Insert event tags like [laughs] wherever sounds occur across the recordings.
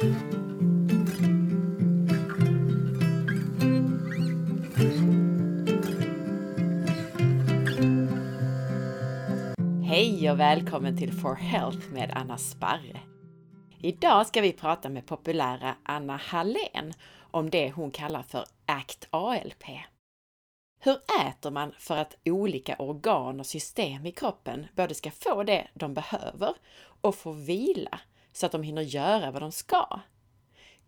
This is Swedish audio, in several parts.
Hej och välkommen till For Health med Anna Sparre. Idag ska vi prata med populära Anna Hallén om det hon kallar för ACT ALP. Hur äter man för att olika organ och system i kroppen både ska få det de behöver och få vila så att de hinner göra vad de ska?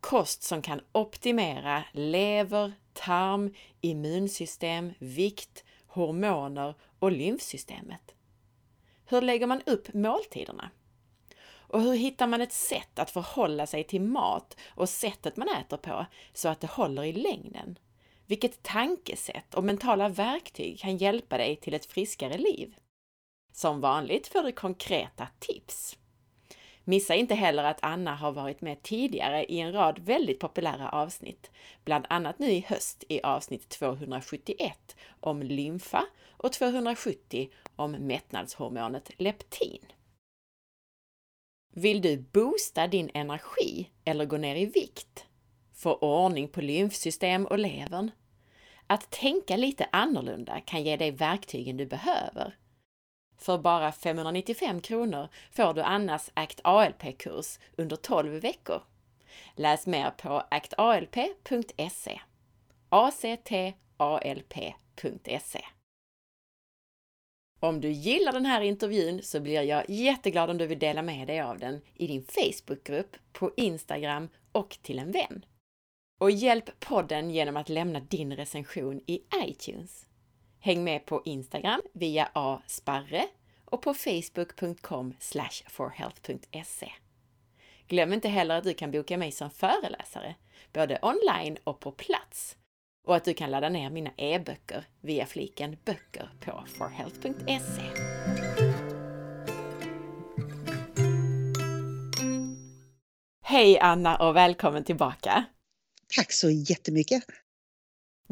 Kost som kan optimera lever, tarm, immunsystem, vikt, hormoner och lymfsystemet. Hur lägger man upp måltiderna? Och hur hittar man ett sätt att förhålla sig till mat och sättet man äter på så att det håller i längden? Vilket tankesätt och mentala verktyg kan hjälpa dig till ett friskare liv? Som vanligt får du konkreta tips. Missa inte heller att Anna har varit med tidigare i en rad väldigt populära avsnitt, bland annat nu i höst i avsnitt 271 om lymfa och 270 om mättnadshormonet leptin. Vill du boosta din energi eller gå ner i vikt? Få ordning på lymfsystem och levern? Att tänka lite annorlunda kan ge dig verktygen du behöver. För bara 595 kronor får du Annas ACT ALP-kurs under 12 veckor. Läs mer på actalp.se actalp.se Om du gillar den här intervjun så blir jag jätteglad om du vill dela med dig av den i din Facebookgrupp, på Instagram och till en vän. Och hjälp podden genom att lämna din recension i iTunes. Häng med på Instagram via asparre och på facebook.com forhealth.se. Glöm inte heller att du kan boka mig som föreläsare, både online och på plats och att du kan ladda ner mina e-böcker via fliken böcker på forhealth.se. Hej Anna och välkommen tillbaka! Tack så jättemycket!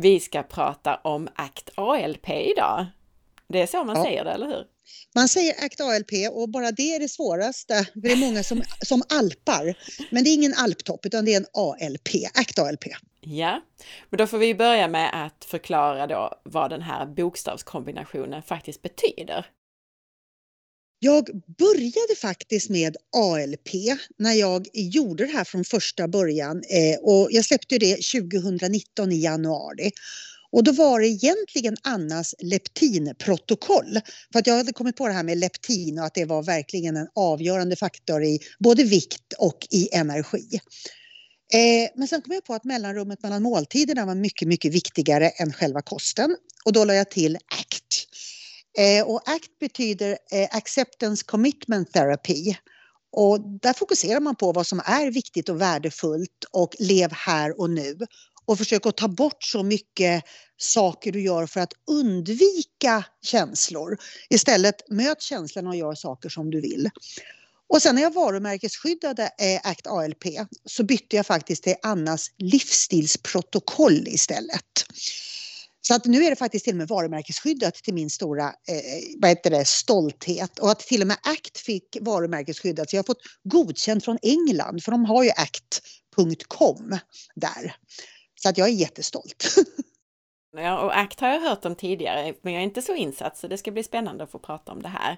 Vi ska prata om ACT ALP idag. Det är så man ja. säger det, eller hur? Man säger ACT ALP och bara det är det svåraste. Det är många som, som alpar. Men det är ingen alptopp utan det är en ALP, ACT ALP. Ja, men då får vi börja med att förklara då vad den här bokstavskombinationen faktiskt betyder. Jag började faktiskt med ALP när jag gjorde det här från första början eh, och jag släppte det 2019 i januari. Och då var det egentligen Annas leptinprotokoll. För att jag hade kommit på det här med leptin och att det var verkligen en avgörande faktor i både vikt och i energi. Eh, men sen kom jag på att mellanrummet mellan måltiderna var mycket, mycket viktigare än själva kosten. Och då la jag till ACT. Eh, och ACT betyder eh, Acceptance Commitment Therapy. Och där fokuserar man på vad som är viktigt och värdefullt och lev här och nu. Och försök att ta bort så mycket saker du gör för att undvika känslor. Istället möt känslorna och gör saker som du vill. Och sen när jag varumärkesskyddade eh, ACT ALP så bytte jag faktiskt till Annas livsstilsprotokoll istället. Så att nu är det faktiskt till och med varumärkesskyddat till min stora eh, vad heter det, stolthet. Och att till och med ACT fick varumärkesskyddat. Så jag har fått godkänt från England för de har ju act.com där. Så att jag är jättestolt. [laughs] Ja, och ACT har jag hört om tidigare, men jag är inte så insatt så det ska bli spännande att få prata om det här.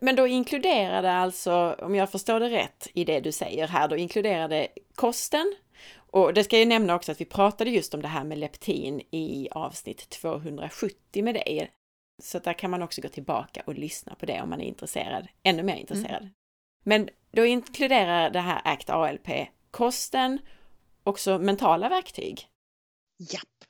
Men då inkluderar det alltså, om jag förstår det rätt i det du säger här, då inkluderar det kosten. Och det ska jag nämna också att vi pratade just om det här med leptin i avsnitt 270 med dig. Så där kan man också gå tillbaka och lyssna på det om man är intresserad, ännu mer intresserad. Mm. Men då inkluderar det här ACT ALP kosten, också mentala verktyg. Japp.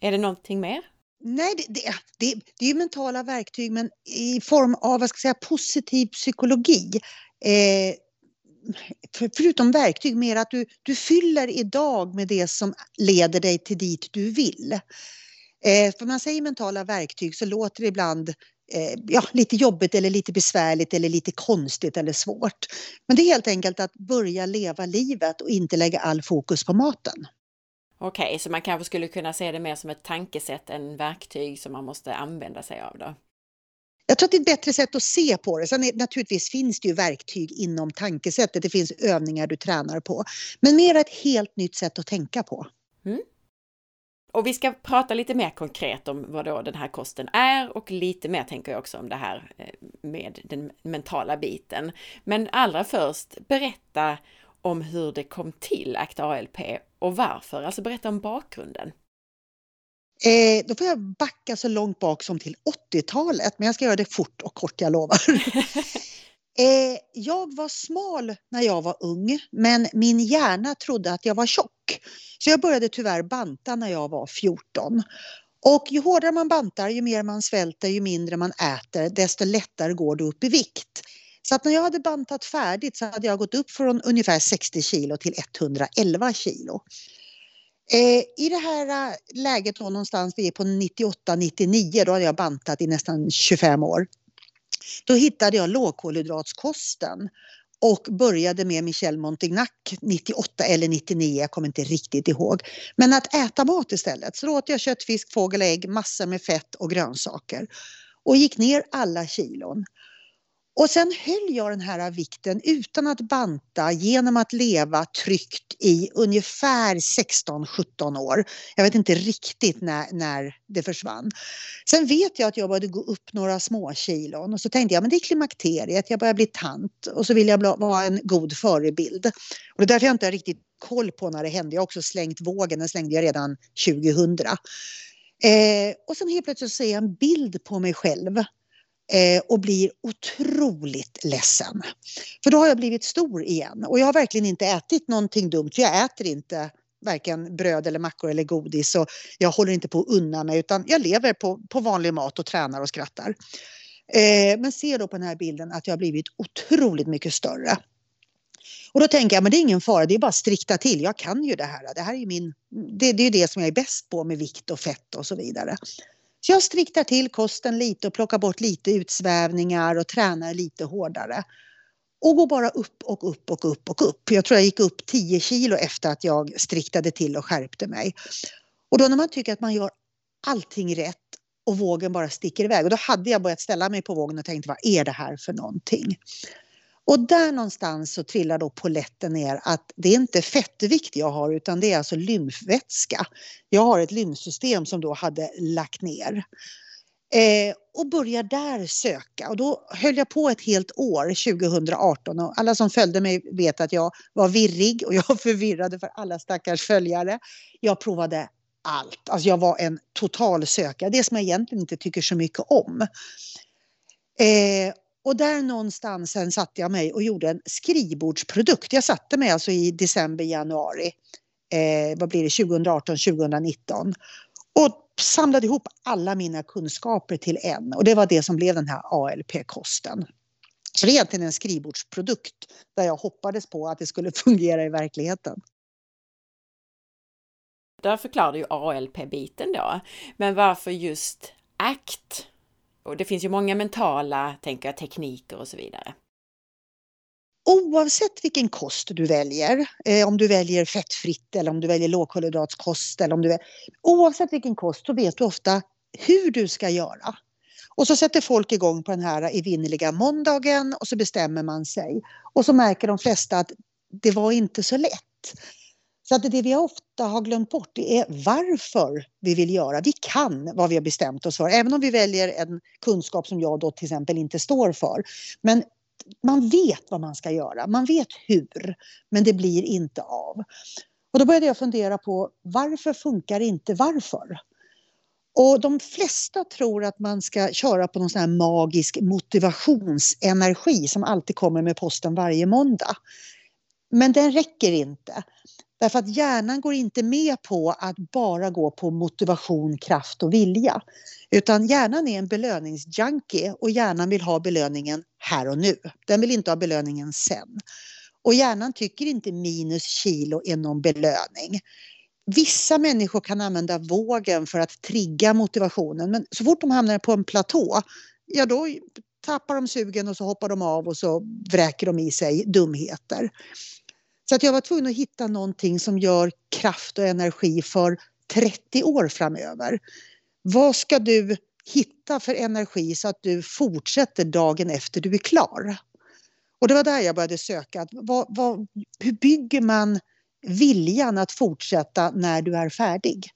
Är det någonting mer? Nej, det, det, det, det är ju mentala verktyg men i form av vad ska jag säga, positiv psykologi. Eh, för, förutom verktyg, mer att du, du fyller idag med det som leder dig till dit du vill. Eh, för man säger mentala verktyg så låter det ibland eh, ja, lite jobbigt eller lite besvärligt eller lite konstigt eller svårt. Men det är helt enkelt att börja leva livet och inte lägga all fokus på maten. Okej, okay, så man kanske skulle kunna se det mer som ett tankesätt än verktyg som man måste använda sig av då? Jag tror att det är ett bättre sätt att se på det. Sen är, naturligtvis finns det ju verktyg inom tankesättet. Det finns övningar du tränar på. Men mer ett helt nytt sätt att tänka på. Mm. Och vi ska prata lite mer konkret om vad då den här kosten är och lite mer tänker jag också om det här eh, med den mentala biten. Men allra först, berätta om hur det kom till ACT ALP och varför, alltså berätta om bakgrunden. Eh, då får jag backa så långt bak som till 80-talet, men jag ska göra det fort och kort, jag lovar. [laughs] eh, jag var smal när jag var ung, men min hjärna trodde att jag var tjock. Så jag började tyvärr banta när jag var 14. Och ju hårdare man bantar, ju mer man svälter, ju mindre man äter, desto lättare går det upp i vikt. Så att när jag hade bantat färdigt så hade jag gått upp från ungefär 60 kilo till 111 kilo. Eh, I det här eh, läget då någonstans, vi är på 98-99, då hade jag bantat i nästan 25 år. Då hittade jag lågkolhydratskosten och började med Michel Montignac 98 eller 99, jag kommer inte riktigt ihåg. Men att äta mat istället. Så då åt jag kött, fisk, fågel, ägg, massor med fett och grönsaker. Och gick ner alla kilon. Och sen höll jag den här vikten utan att banta genom att leva tryggt i ungefär 16-17 år. Jag vet inte riktigt när, när det försvann. Sen vet jag att jag började gå upp några små kilon och så tänkte jag men det är klimakteriet, jag börjar bli tant och så vill jag vara en god förebild. Och det är därför jag inte har riktigt koll på när det hände. Jag har också slängt vågen, den slängde jag redan 2000. Eh, och sen helt plötsligt ser jag en bild på mig själv eh, och blir otroligt ledsen. För då har jag blivit stor igen och jag har verkligen inte ätit någonting dumt. För jag äter inte varken bröd eller mackor eller godis och jag håller inte på att unna mig utan jag lever på, på vanlig mat och tränar och skrattar. Eh, men ser då på den här bilden att jag har blivit otroligt mycket större. Och då tänker jag, men det är ingen fara, det är bara att strikta till. Jag kan ju det här. Det här är min, det, det är det som jag är bäst på med vikt och fett och så vidare. Så jag striktar till kosten lite och plockar bort lite utsvävningar och tränar lite hårdare. Och går bara upp och upp och upp och upp. Jag tror jag gick upp 10 kilo efter att jag striktade till och skärpte mig. Och då när man tycker att man gör allting rätt och vågen bara sticker iväg. Och då hade jag börjat ställa mig på vågen och tänkt vad är det här för någonting? Och där någonstans så trillar då poletten ner att det är inte fettvikt jag har utan det är alltså lymfvätska. Jag har ett lymfsystem som då hade lagt ner. Eh, och börjar där söka och då höll jag på ett helt år 2018 och alla som följde mig vet att jag var virrig och jag [laughs] förvirrade för alla stackars följare. Jag provade allt, alltså jag var en total sökare, det som jag egentligen inte tycker så mycket om. Eh, och där någonstans sen satte jag mig och gjorde en skrivbordsprodukt. Jag satte mig alltså i december, januari, eh, vad blir det, 2018, 2019 och samlade ihop alla mina kunskaper till en och det var det som blev den här ALP-kosten. Så det är egentligen en skrivbordsprodukt där jag hoppades på att det skulle [laughs] fungera i verkligheten. Där förklarade ju ALP-biten då. Men varför just ACT och det finns ju många mentala, tänker jag, tekniker och så vidare. Oavsett vilken kost du väljer, eh, om du väljer fettfritt eller om du väljer lågkolhydratskost eller om du väljer, oavsett vilken kost så vet du ofta hur du ska göra. Och så sätter folk igång på den här evinnerliga måndagen och så bestämmer man sig. Och så märker de flesta att det var inte så lätt. Så att det vi ofta har glömt bort det är varför vi vill göra. Vi kan vad vi har bestämt oss för, även om vi väljer en kunskap som jag då till exempel inte står för. Men man vet vad man ska göra, man vet hur, men det blir inte av. Och då började jag fundera på varför funkar inte varför? Och de flesta tror att man ska köra på någon sån här magisk motivationsenergi som alltid kommer med posten varje måndag. Men den räcker inte. Därför att hjärnan går inte med på att bara gå på motivation, kraft och vilja. Utan hjärnan är en belöningsjunkie och hjärnan vill ha belöningen här och nu. Den vill inte ha belöningen sen. Och hjärnan tycker inte minus kilo är någon belöning. Vissa människor kan använda vågen för att trigga motivationen men så fort de hamnar på en platå, ja då tappar de sugen och så hoppar de av och så vräker de i sig dumheter. Så att jag var tvungen att hitta någonting som gör kraft och energi för 30 år framöver. Vad ska du hitta för energi så att du fortsätter dagen efter du är klar? Och det var där jag började söka. Vad, vad, hur bygger man viljan att fortsätta när du är färdig?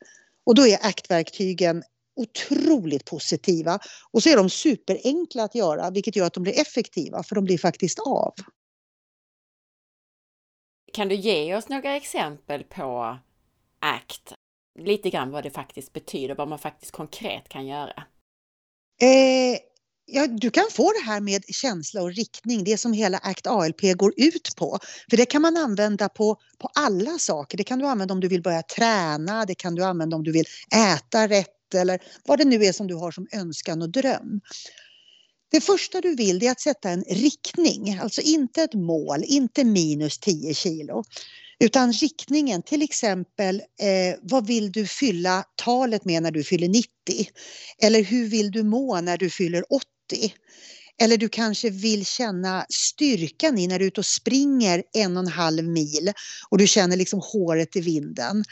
Och då är ACT-verktygen otroligt positiva. Och så är de superenkla att göra vilket gör att de blir effektiva för de blir faktiskt av. Kan du ge oss några exempel på ACT? Lite grann vad det faktiskt betyder, vad man faktiskt konkret kan göra. Eh, ja, du kan få det här med känsla och riktning, det som hela ACT ALP går ut på. För det kan man använda på, på alla saker. Det kan du använda om du vill börja träna, det kan du använda om du vill äta rätt eller vad det nu är som du har som önskan och dröm. Det första du vill är att sätta en riktning, alltså inte ett mål, inte minus 10 kilo. Utan riktningen, till exempel eh, vad vill du fylla talet med när du fyller 90? Eller hur vill du må när du fyller 80? Eller du kanske vill känna styrkan i när du är ute och springer en och en halv mil och du känner liksom håret i vinden.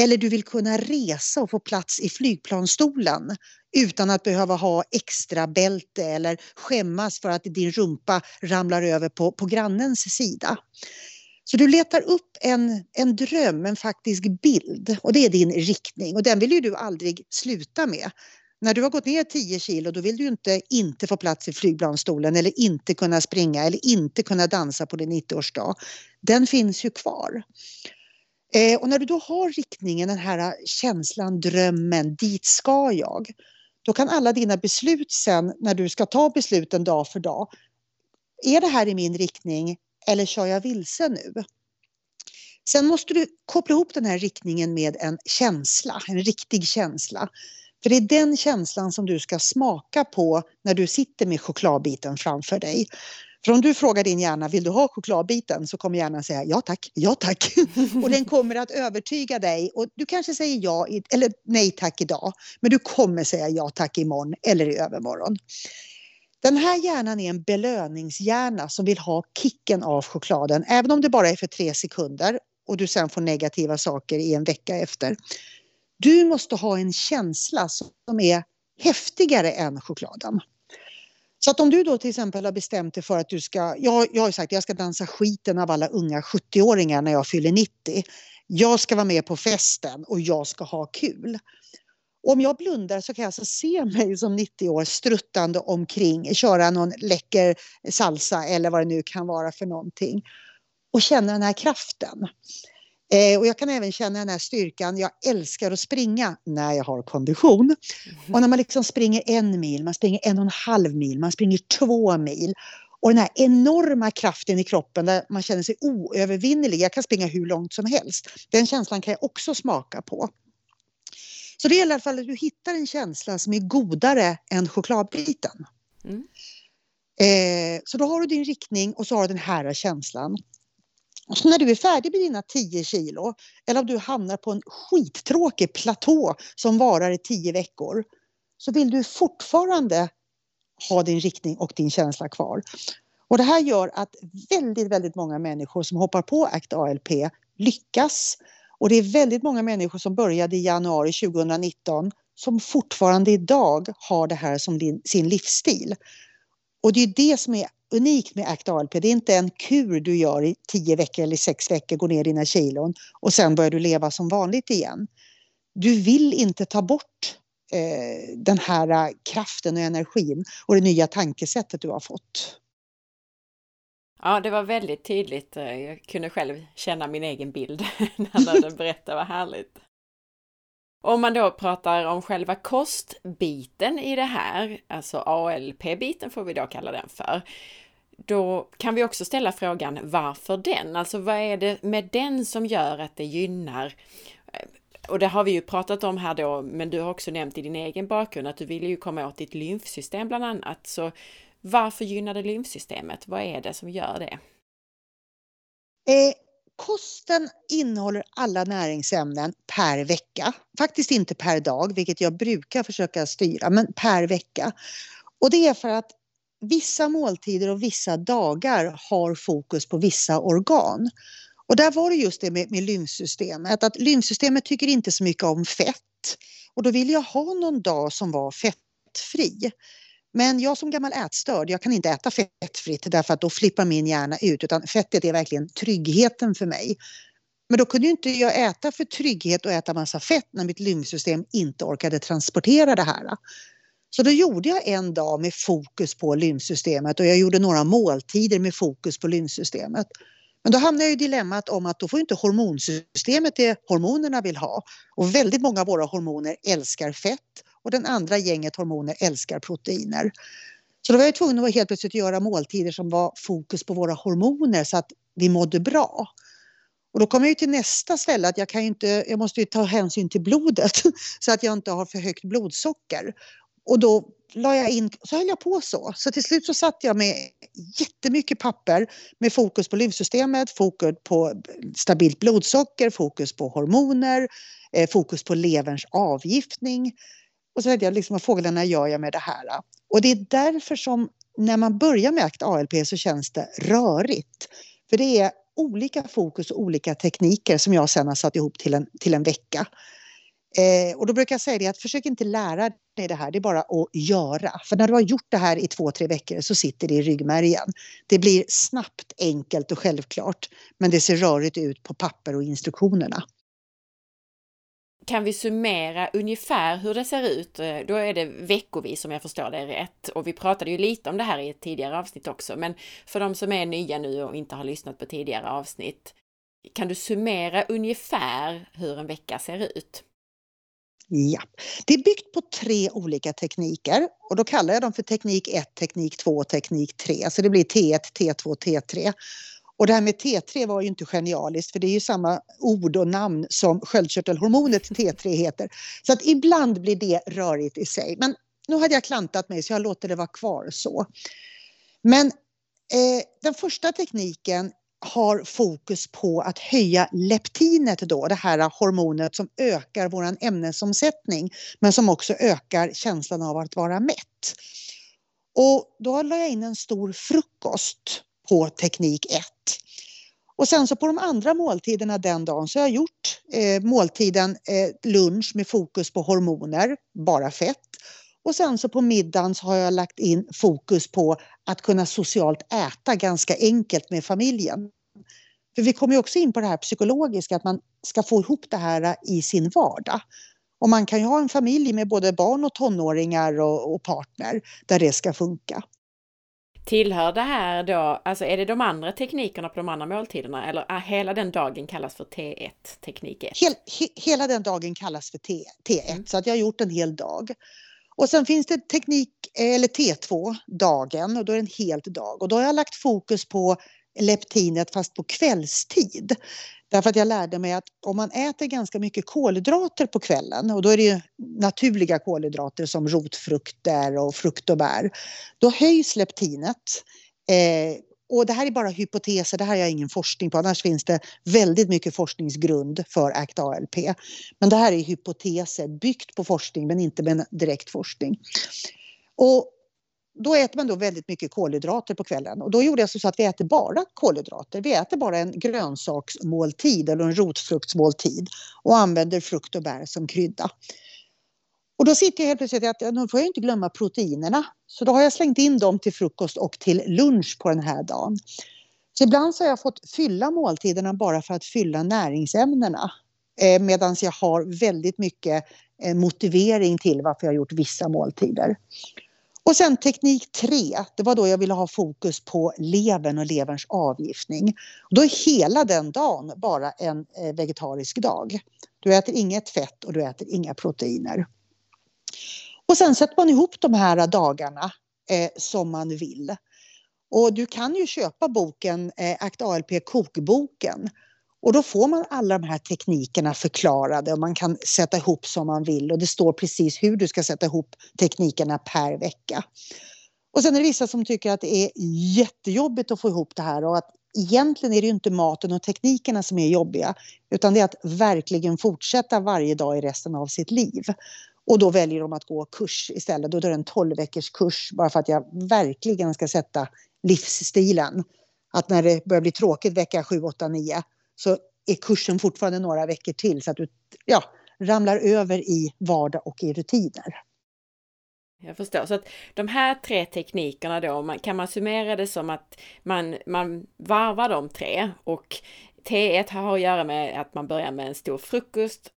Eller du vill kunna resa och få plats i flygplansstolen utan att behöva ha extra bälte eller skämmas för att din rumpa ramlar över på, på grannens sida. Så du letar upp en, en dröm, en faktisk bild och det är din riktning och den vill ju du aldrig sluta med. När du har gått ner 10 kilo då vill du inte inte få plats i flygplansstolen eller inte kunna springa eller inte kunna dansa på din 90-årsdag. Den finns ju kvar. Eh, och när du då har riktningen, den här eh, känslan, drömmen, dit ska jag. Då kan alla dina beslut sen när du ska ta besluten dag för dag. Är det här i min riktning eller kör jag vilse nu? Sen måste du koppla ihop den här riktningen med en känsla, en riktig känsla. För det är den känslan som du ska smaka på när du sitter med chokladbiten framför dig. För om du frågar din hjärna, vill du ha chokladbiten? Så kommer hjärnan säga ja tack, ja tack. [laughs] och den kommer att övertyga dig och du kanske säger ja eller nej tack idag. Men du kommer säga ja tack imorgon eller i övermorgon. Den här hjärnan är en belöningshjärna som vill ha kicken av chokladen, även om det bara är för tre sekunder och du sen får negativa saker i en vecka efter. Du måste ha en känsla som är häftigare än chokladen. Så att om du då till exempel har bestämt dig för att du ska, jag, jag har sagt att jag ska dansa skiten av alla unga 70-åringar när jag fyller 90. Jag ska vara med på festen och jag ska ha kul. Om jag blundar så kan jag alltså se mig som 90 år struttande omkring, köra någon läcker salsa eller vad det nu kan vara för någonting och känna den här kraften. Eh, och jag kan även känna den här styrkan. Jag älskar att springa när jag har kondition. Mm. Och när man liksom springer en mil, man springer en och en halv mil, man springer två mil. Och den här enorma kraften i kroppen där man känner sig oövervinnelig. Jag kan springa hur långt som helst. Den känslan kan jag också smaka på. Så det gäller i alla fall att du hittar en känsla som är godare än chokladbiten. Mm. Eh, så då har du din riktning och så har du den här känslan. Så när du är färdig med dina 10 kilo eller om du hamnar på en skittråkig platå som varar i 10 veckor så vill du fortfarande ha din riktning och din känsla kvar. Och det här gör att väldigt, väldigt många människor som hoppar på ACT ALP lyckas. Och det är väldigt många människor som började i januari 2019 som fortfarande idag har det här som sin livsstil. Och det är det som är unikt med ACT ALP. Det är inte en kur du gör i tio veckor eller sex veckor, går ner dina kilon och sen börjar du leva som vanligt igen. Du vill inte ta bort eh, den här eh, kraften och energin och det nya tankesättet du har fått. Ja, det var väldigt tydligt. Eh, jag kunde själv känna min egen bild [laughs] när du berättade, vad härligt. Om man då pratar om själva kostbiten i det här, alltså ALP-biten får vi då kalla den för, då kan vi också ställa frågan varför den? Alltså vad är det med den som gör att det gynnar eh, och det har vi ju pratat om här då, men du har också nämnt i din egen bakgrund att du vill ju komma åt ditt lymfsystem bland annat. Så varför gynnar det lymfsystemet? Vad är det som gör det? Eh, Kosten innehåller alla näringsämnen per vecka. Faktiskt inte per dag, vilket jag brukar försöka styra, men per vecka. Och det är för att vissa måltider och vissa dagar har fokus på vissa organ. Och där var det just det med, med lymfsystemet, att lymfsystemet tycker inte så mycket om fett. Och då ville jag ha någon dag som var fettfri. Men jag som gammal ätstörd, jag kan inte äta fettfritt därför att då flippar min hjärna ut utan fettet är verkligen tryggheten för mig. Men då kunde ju inte jag äta för trygghet och äta massa fett när mitt lymfsystem inte orkade transportera det här. Så då gjorde jag en dag med fokus på lymfsystemet och jag gjorde några måltider med fokus på lymfsystemet. Men då hamnar jag i dilemmat om att då får inte hormonsystemet det hormonerna vill ha. Och väldigt många av våra hormoner älskar fett och den andra gänget hormoner älskar proteiner. Så då var jag tvungen att helt plötsligt göra måltider som var fokus på våra hormoner så att vi mådde bra. Och då kommer jag till nästa ställe att jag, kan inte, jag måste ta hänsyn till blodet [laughs] så att jag inte har för högt blodsocker. Och då la jag in, så höll jag på så. Så till slut så satt jag med jättemycket papper med fokus på lymfsystemet, fokus på stabilt blodsocker, fokus på hormoner, eh, fokus på leverns avgiftning. Och så tänkte jag, liksom, vad fåglarna gör jag med det här? Och det är därför som när man börjar med ACT ALP så känns det rörigt. För det är olika fokus och olika tekniker som jag sen har satt ihop till en, till en vecka. Eh, och då brukar jag säga det att försök inte lära dig det här, det är bara att göra. För när du har gjort det här i två, tre veckor så sitter det i ryggmärgen. Det blir snabbt, enkelt och självklart. Men det ser rörigt ut på papper och instruktionerna. Kan vi summera ungefär hur det ser ut? Eh, då är det veckovis om jag förstår det rätt. Och vi pratade ju lite om det här i ett tidigare avsnitt också. Men för de som är nya nu och inte har lyssnat på tidigare avsnitt. Kan du summera ungefär hur en vecka ser ut? Ja, det är byggt på tre olika tekniker och då kallar jag dem för teknik 1, teknik 2 och teknik 3. Så det blir T1, T2, T3. Och det här med T3 var ju inte genialiskt för det är ju samma ord och namn som sköldkörtelhormonet T3 heter. Så att ibland blir det rörigt i sig. Men nu hade jag klantat mig så jag låter det vara kvar så. Men eh, den första tekniken har fokus på att höja leptinet då, det här hormonet som ökar vår ämnesomsättning men som också ökar känslan av att vara mätt. Och då la jag in en stor frukost på teknik 1. Och sen så på de andra måltiderna den dagen så har jag gjort eh, måltiden eh, lunch med fokus på hormoner, bara fett. Och sen så på middagen så har jag lagt in fokus på att kunna socialt äta ganska enkelt med familjen. För vi kommer ju också in på det här psykologiska, att man ska få ihop det här i sin vardag. Och man kan ju ha en familj med både barn och tonåringar och, och partner där det ska funka. Tillhör det här då, alltså är det de andra teknikerna på de andra måltiderna eller är hela den dagen kallas för T1, teknik 1? Hel, he, hela den dagen kallas för T, T1, mm. så att jag har gjort en hel dag. Och sen finns det teknik, eller T2, dagen, och då är det en hel dag. Och då har jag lagt fokus på leptinet fast på kvällstid. Därför att jag lärde mig att om man äter ganska mycket kolhydrater på kvällen och då är det ju naturliga kolhydrater som rotfrukter och frukt och bär. Då höjs leptinet. Eh, och det här är bara hypoteser, det här har jag ingen forskning på. Annars finns det väldigt mycket forskningsgrund för ACT-ALP. Men det här är hypoteser byggt på forskning men inte med direkt forskning. Och då äter man då väldigt mycket kolhydrater på kvällen och då gjorde jag så att vi äter bara kolhydrater. Vi äter bara en grönsaksmåltid eller en rotfruktsmåltid och använder frukt och bär som krydda. Och då sitter jag helt plötsligt att nu får jag inte glömma proteinerna. Så då har jag slängt in dem till frukost och till lunch på den här dagen. Så ibland så har jag fått fylla måltiderna bara för att fylla näringsämnena. Eh, Medan jag har väldigt mycket eh, motivering till varför jag har gjort vissa måltider. Och sen teknik 3, det var då jag ville ha fokus på levern och leverns avgiftning. Då är hela den dagen bara en eh, vegetarisk dag. Du äter inget fett och du äter inga proteiner. Och sen sätter man ihop de här dagarna eh, som man vill. Och du kan ju köpa boken eh, ACT ALP kokboken och då får man alla de här teknikerna förklarade och man kan sätta ihop som man vill och det står precis hur du ska sätta ihop teknikerna per vecka. Och sen är det vissa som tycker att det är jättejobbigt att få ihop det här och att egentligen är det ju inte maten och teknikerna som är jobbiga utan det är att verkligen fortsätta varje dag i resten av sitt liv. Och då väljer de att gå kurs istället. Då är det en 12 veckors kurs bara för att jag verkligen ska sätta livsstilen. Att när det börjar bli tråkigt vecka 7, 8, 9 så är kursen fortfarande några veckor till så att du ja, ramlar över i vardag och i rutiner. jag förstår. Så att de här tre teknikerna då, kan man summera det som att man, man varvar de tre och T1 har att göra med att man börjar med en stor frukost.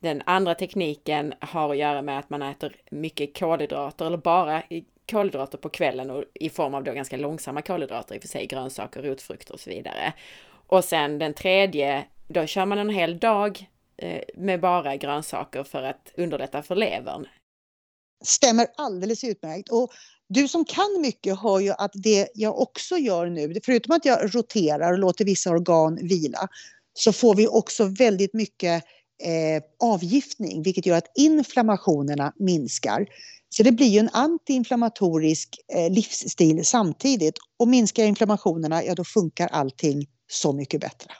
Den andra tekniken har att göra med att man äter mycket kolhydrater eller bara kolhydrater på kvällen och i form av då ganska långsamma kolhydrater, i och för sig grönsaker, rotfrukter och så vidare. Och sen den tredje, då kör man en hel dag eh, med bara grönsaker för att underlätta för levern. Stämmer alldeles utmärkt. Och du som kan mycket hör ju att det jag också gör nu, förutom att jag roterar och låter vissa organ vila, så får vi också väldigt mycket eh, avgiftning, vilket gör att inflammationerna minskar. Så det blir ju en antiinflammatorisk eh, livsstil samtidigt. Och minskar inflammationerna, ja då funkar allting så mycket bättre.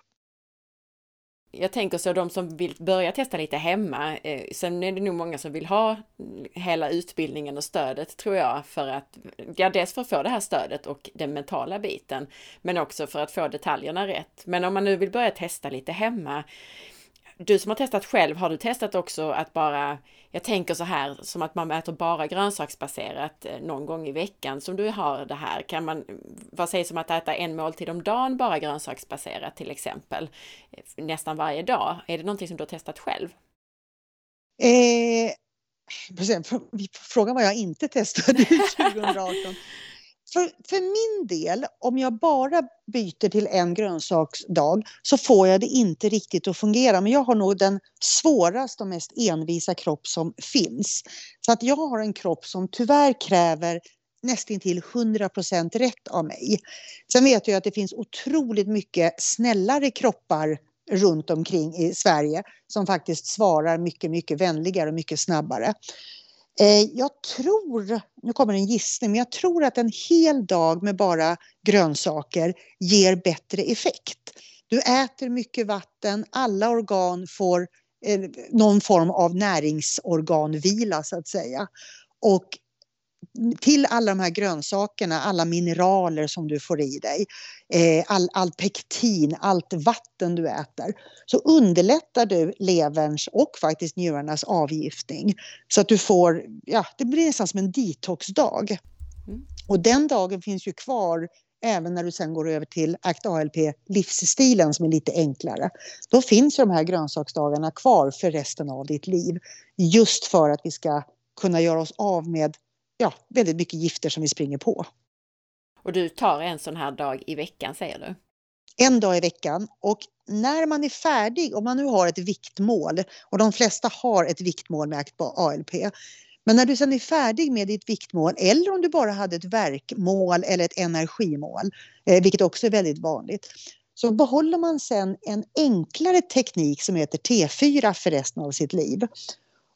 Jag tänker så de som vill börja testa lite hemma. Eh, sen är det nog många som vill ha mm, hela utbildningen och stödet tror jag för att, ja dels för att få det här stödet och den mentala biten, men också för att få detaljerna rätt. Men om man nu vill börja testa lite hemma, du som har testat själv, har du testat också att bara, jag tänker så här som att man äter bara grönsaksbaserat eh, någon gång i veckan som du har det här. Kan man, vad sägs om att äta en måltid om dagen bara grönsaksbaserat till exempel? Eh, nästan varje dag. Är det någonting som du har testat själv? Eh, frågan var jag inte testade 2018. [laughs] för, för min del, om jag bara byter till en grönsaksdag så får jag det inte riktigt att fungera. Men jag har nog den svåraste och mest envisa kropp som finns. Så att jag har en kropp som tyvärr kräver nästintill 100% rätt av mig. Sen vet jag att det finns otroligt mycket snällare kroppar runt omkring i Sverige som faktiskt svarar mycket, mycket vänligare och mycket snabbare. Eh, jag tror, nu kommer en gissning, men jag tror att en hel dag med bara grönsaker ger bättre effekt. Du äter mycket vatten, alla organ får eh, någon form av näringsorganvila så att säga. Och till alla de här grönsakerna, alla mineraler som du får i dig, eh, all, all pektin, allt vatten du äter, så underlättar du leverns och faktiskt njurarnas avgiftning. Så att du får, ja, det blir nästan som en detoxdag. Mm. Och den dagen finns ju kvar även när du sen går över till ACT ALP livsstilen som är lite enklare. Då finns ju de här grönsaksdagarna kvar för resten av ditt liv. Just för att vi ska kunna göra oss av med ja, väldigt mycket gifter som vi springer på. Och du tar en sån här dag i veckan säger du? En dag i veckan och när man är färdig, om man nu har ett viktmål och de flesta har ett viktmål med ALP. Men när du sen är färdig med ditt viktmål eller om du bara hade ett verkmål eller ett energimål, eh, vilket också är väldigt vanligt, så behåller man sen en enklare teknik som heter T4 för resten av sitt liv.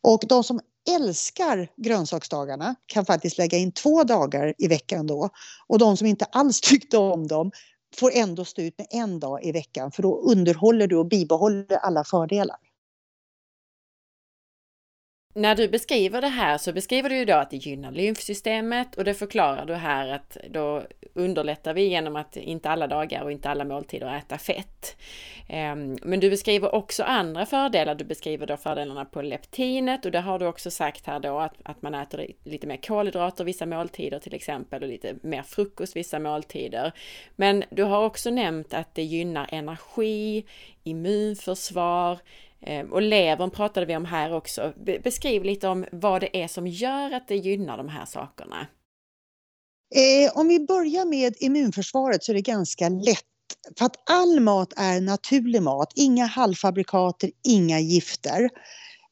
Och de som älskar grönsaksdagarna kan faktiskt lägga in två dagar i veckan då. Och de som inte alls [laughs] tyckte om dem får ändå stå ut med en dag i veckan för då underhåller du och bibehåller alla fördelar. När du beskriver det här så beskriver du ju då att det gynnar lymfsystemet och det förklarar du här att då underlättar vi genom att inte alla dagar och inte alla måltider äta fett. Ehm, men du beskriver också andra fördelar. Du beskriver då fördelarna på leptinet och det har du också sagt här då att, att man äter lite mer kolhydrater vissa måltider till exempel och lite mer frukost vissa måltider. Men du har också nämnt att det gynnar energi, immunförsvar, Eh, och levern pratade vi om här också. Beskriv lite om vad det är som gör att det gynnar de här sakerna. Eh, om vi börjar med immunförsvaret så är det ganska lätt för att all mat är naturlig mat, inga halvfabrikater, inga gifter.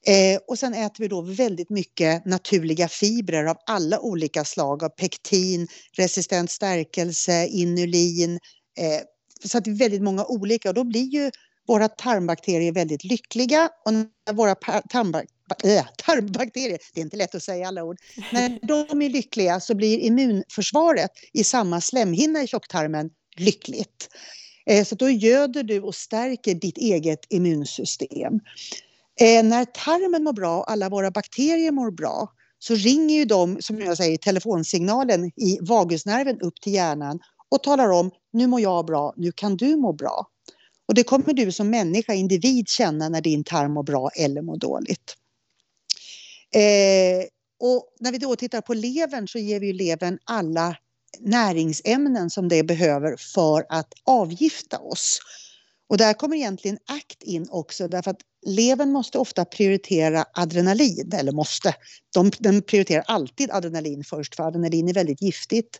Eh, och sen äter vi då väldigt mycket naturliga fibrer av alla olika slag av pektin, resistent stärkelse, inulin. Eh, så att det är väldigt många olika och då blir ju våra tarmbakterier är väldigt lyckliga och när våra tarmbakterier äh, tarmbakterier, det är inte lätt att säga alla ord, när de är lyckliga så blir immunförsvaret i samma slemhinna i tjocktarmen lyckligt. Eh, så då göder du och stärker ditt eget immunsystem. Eh, när tarmen mår bra och alla våra bakterier mår bra så ringer ju de, som jag säger, telefonsignalen i vagusnerven upp till hjärnan och talar om nu mår jag bra, nu kan du må bra. Och det kommer du som människa, individ känna när din tarm mår bra eller mår dåligt. Eh, Och när vi då tittar på levern så ger vi levern alla näringsämnen som det behöver för att avgifta oss. Och där kommer egentligen ACT in också därför att levern måste ofta prioritera adrenalin, eller måste. De, den prioriterar alltid adrenalin först för adrenalin är väldigt giftigt.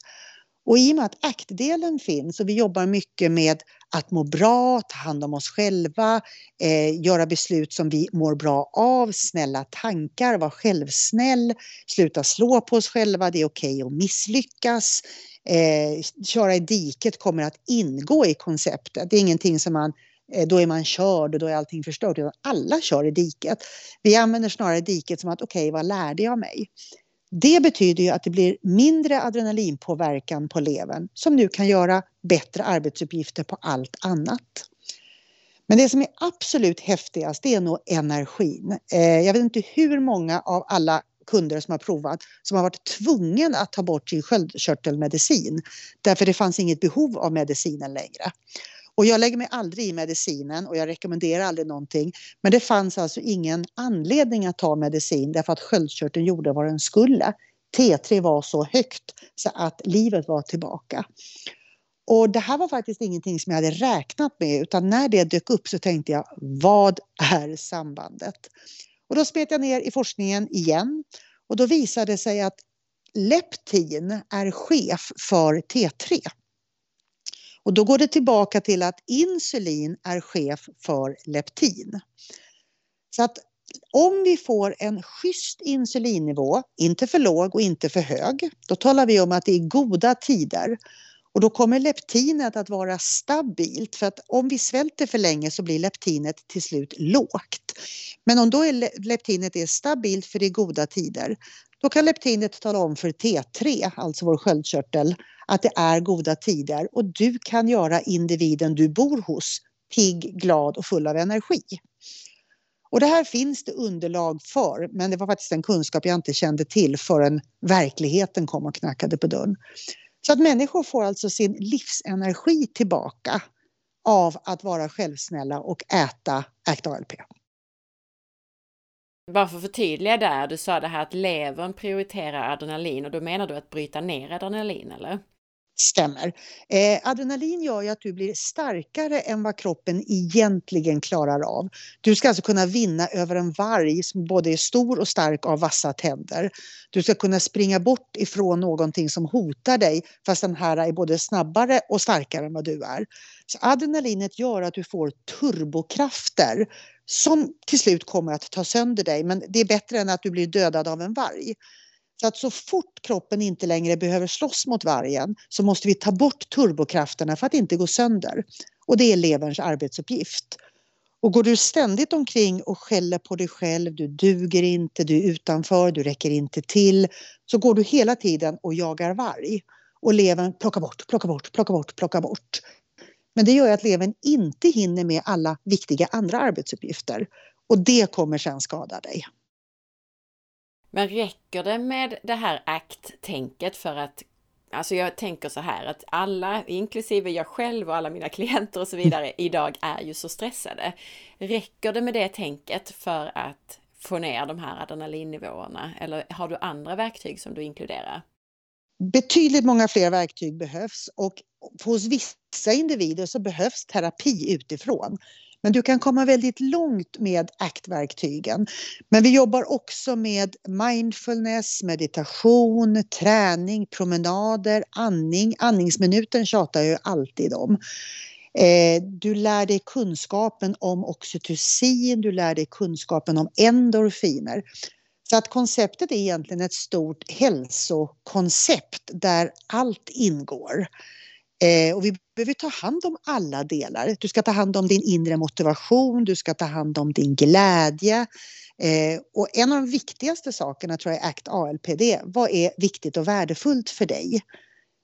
Och i och med att ACT-delen finns och vi jobbar mycket med att må bra, ta hand om oss själva, eh, göra beslut som vi mår bra av, snälla tankar, vara självsnäll, sluta slå på oss själva, det är okej okay att misslyckas. Eh, köra i diket kommer att ingå i konceptet. Det är ingenting som man eh, då är man körd och då är allting förstört. Alla kör i diket. Vi använder snarare diket som att okej, okay, vad lärde jag mig? Det betyder ju att det blir mindre adrenalinpåverkan på levern som nu kan göra bättre arbetsuppgifter på allt annat. Men det som är absolut häftigast det är nog energin. Eh, jag vet inte hur många av alla kunder som har provat som har varit tvungen att ta bort sin sköldkörtelmedicin därför det fanns inget behov av medicinen längre. Och jag lägger mig aldrig i medicinen och jag rekommenderar aldrig någonting. Men det fanns alltså ingen anledning att ta medicin därför att sköldkörteln gjorde vad den skulle. T3 var så högt så att livet var tillbaka. Och det här var faktiskt ingenting som jag hade räknat med utan när det dök upp så tänkte jag vad är sambandet? Och då smet jag ner i forskningen igen och då visade det sig att leptin är chef för T3. Och då går det tillbaka till att insulin är chef för leptin. Så att om vi får en schysst insulinnivå, inte för låg och inte för hög, då talar vi om att det är goda tider. Och då kommer leptinet att vara stabilt för att om vi svälter för länge så blir leptinet till slut lågt. Men om då är leptinet är stabilt för det är goda tider, då kan leptinet tala om för T3, alltså vår sköldkörtel, att det är goda tider och du kan göra individen du bor hos pigg, glad och full av energi. Och det här finns det underlag för, men det var faktiskt en kunskap jag inte kände till förrän verkligheten kom och knackade på dörren. Så att människor får alltså sin livsenergi tillbaka av att vara självsnälla och äta ACT ALP. Bara för att förtydliga där, du sa det här att levern prioriterar adrenalin och då menar du att bryta ner adrenalin eller? Stämmer. Eh, adrenalin gör ju att du blir starkare än vad kroppen egentligen klarar av. Du ska alltså kunna vinna över en varg som både är stor och stark av vassa tänder. Du ska kunna springa bort ifrån någonting som hotar dig fast den här är både snabbare och starkare än vad du är. Så adrenalinet gör att du får turbokrafter som till slut kommer att ta sönder dig men det är bättre än att du blir dödad av en varg. Så att så fort kroppen inte längre behöver slåss mot vargen så måste vi ta bort turbokrafterna för att inte gå sönder. Och det är leverns arbetsuppgift. Och går du ständigt omkring och skäller på dig själv, du duger inte, du är utanför, du räcker inte till, så går du hela tiden och jagar varg. Och levern plockar bort, plockar bort, plockar bort, plockar bort. Men det gör att levern inte hinner med alla viktiga andra arbetsuppgifter. Och det kommer sen skada dig. Men räcker det med det här ACT-tänket för att Alltså jag tänker så här att alla, inklusive jag själv och alla mina klienter och så vidare, [laughs] idag är ju så stressade. Räcker det med det tänket för att få ner de här adrenalinnivåerna eller har du andra verktyg som du inkluderar? Betydligt många fler verktyg behövs och hos vissa individer så behövs terapi utifrån. Men du kan komma väldigt långt med ACT-verktygen. Men vi jobbar också med mindfulness, meditation, träning, promenader, andning. Andningsminuten tjatar jag ju alltid om. Eh, du lär dig kunskapen om oxytocin, du lär dig kunskapen om endorfiner. Så att konceptet är egentligen ett stort hälsokoncept där allt ingår. Eh, och vi behöver ta hand om alla delar. Du ska ta hand om din inre motivation, du ska ta hand om din glädje. Eh, och en av de viktigaste sakerna tror jag är ACT ALPD. Vad är viktigt och värdefullt för dig?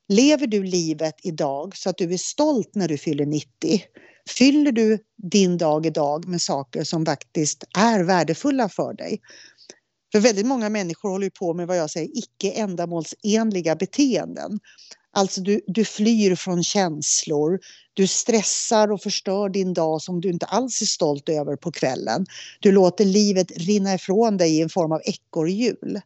Lever du livet idag så att du är stolt när du fyller 90? Fyller du din dag idag med saker som faktiskt är värdefulla för dig? För väldigt många människor håller på med vad jag säger icke ändamålsenliga beteenden. Alltså du, du flyr från känslor, du stressar och förstör din dag som du inte alls är stolt över på kvällen. Du låter livet rinna ifrån dig i en form av ekorrhjul.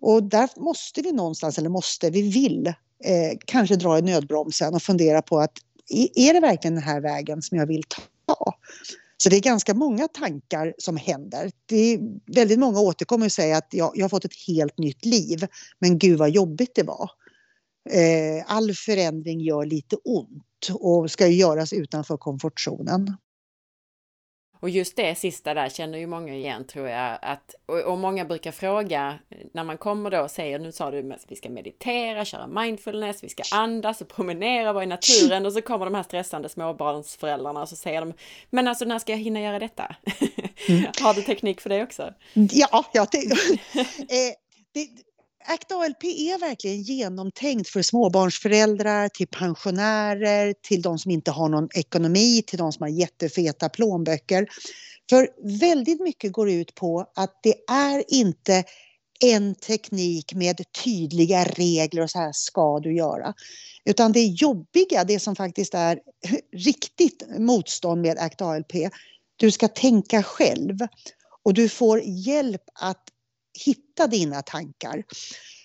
Och där måste vi någonstans, eller måste, vi vill eh, kanske dra i nödbromsen och fundera på att är det verkligen den här vägen som jag vill ta? Så det är ganska många tankar som händer. Det är väldigt många återkommer och säger att jag, jag har fått ett helt nytt liv, men gud vad jobbigt det var. Eh, all förändring gör lite ont och ska göras utanför komfortzonen. Och just det sista där känner ju många igen tror jag att och, och många brukar fråga när man kommer då och säger nu sa du att vi ska meditera, köra mindfulness, vi ska andas och promenera, vara i naturen och så kommer de här stressande småbarnsföräldrarna och så säger de men alltså när ska jag hinna göra detta? [laughs] Mm. Har du teknik för det också? Ja, ja det, [laughs] [laughs] eh, det, ACT ALP är verkligen genomtänkt för småbarnsföräldrar, till pensionärer, till de som inte har någon ekonomi, till de som har jättefeta plånböcker. För väldigt mycket går ut på att det är inte en teknik med tydliga regler och så här ska du göra. Utan det jobbiga, det som faktiskt är riktigt motstånd med ACT ALP, du ska tänka själv och du får hjälp att hitta dina tankar.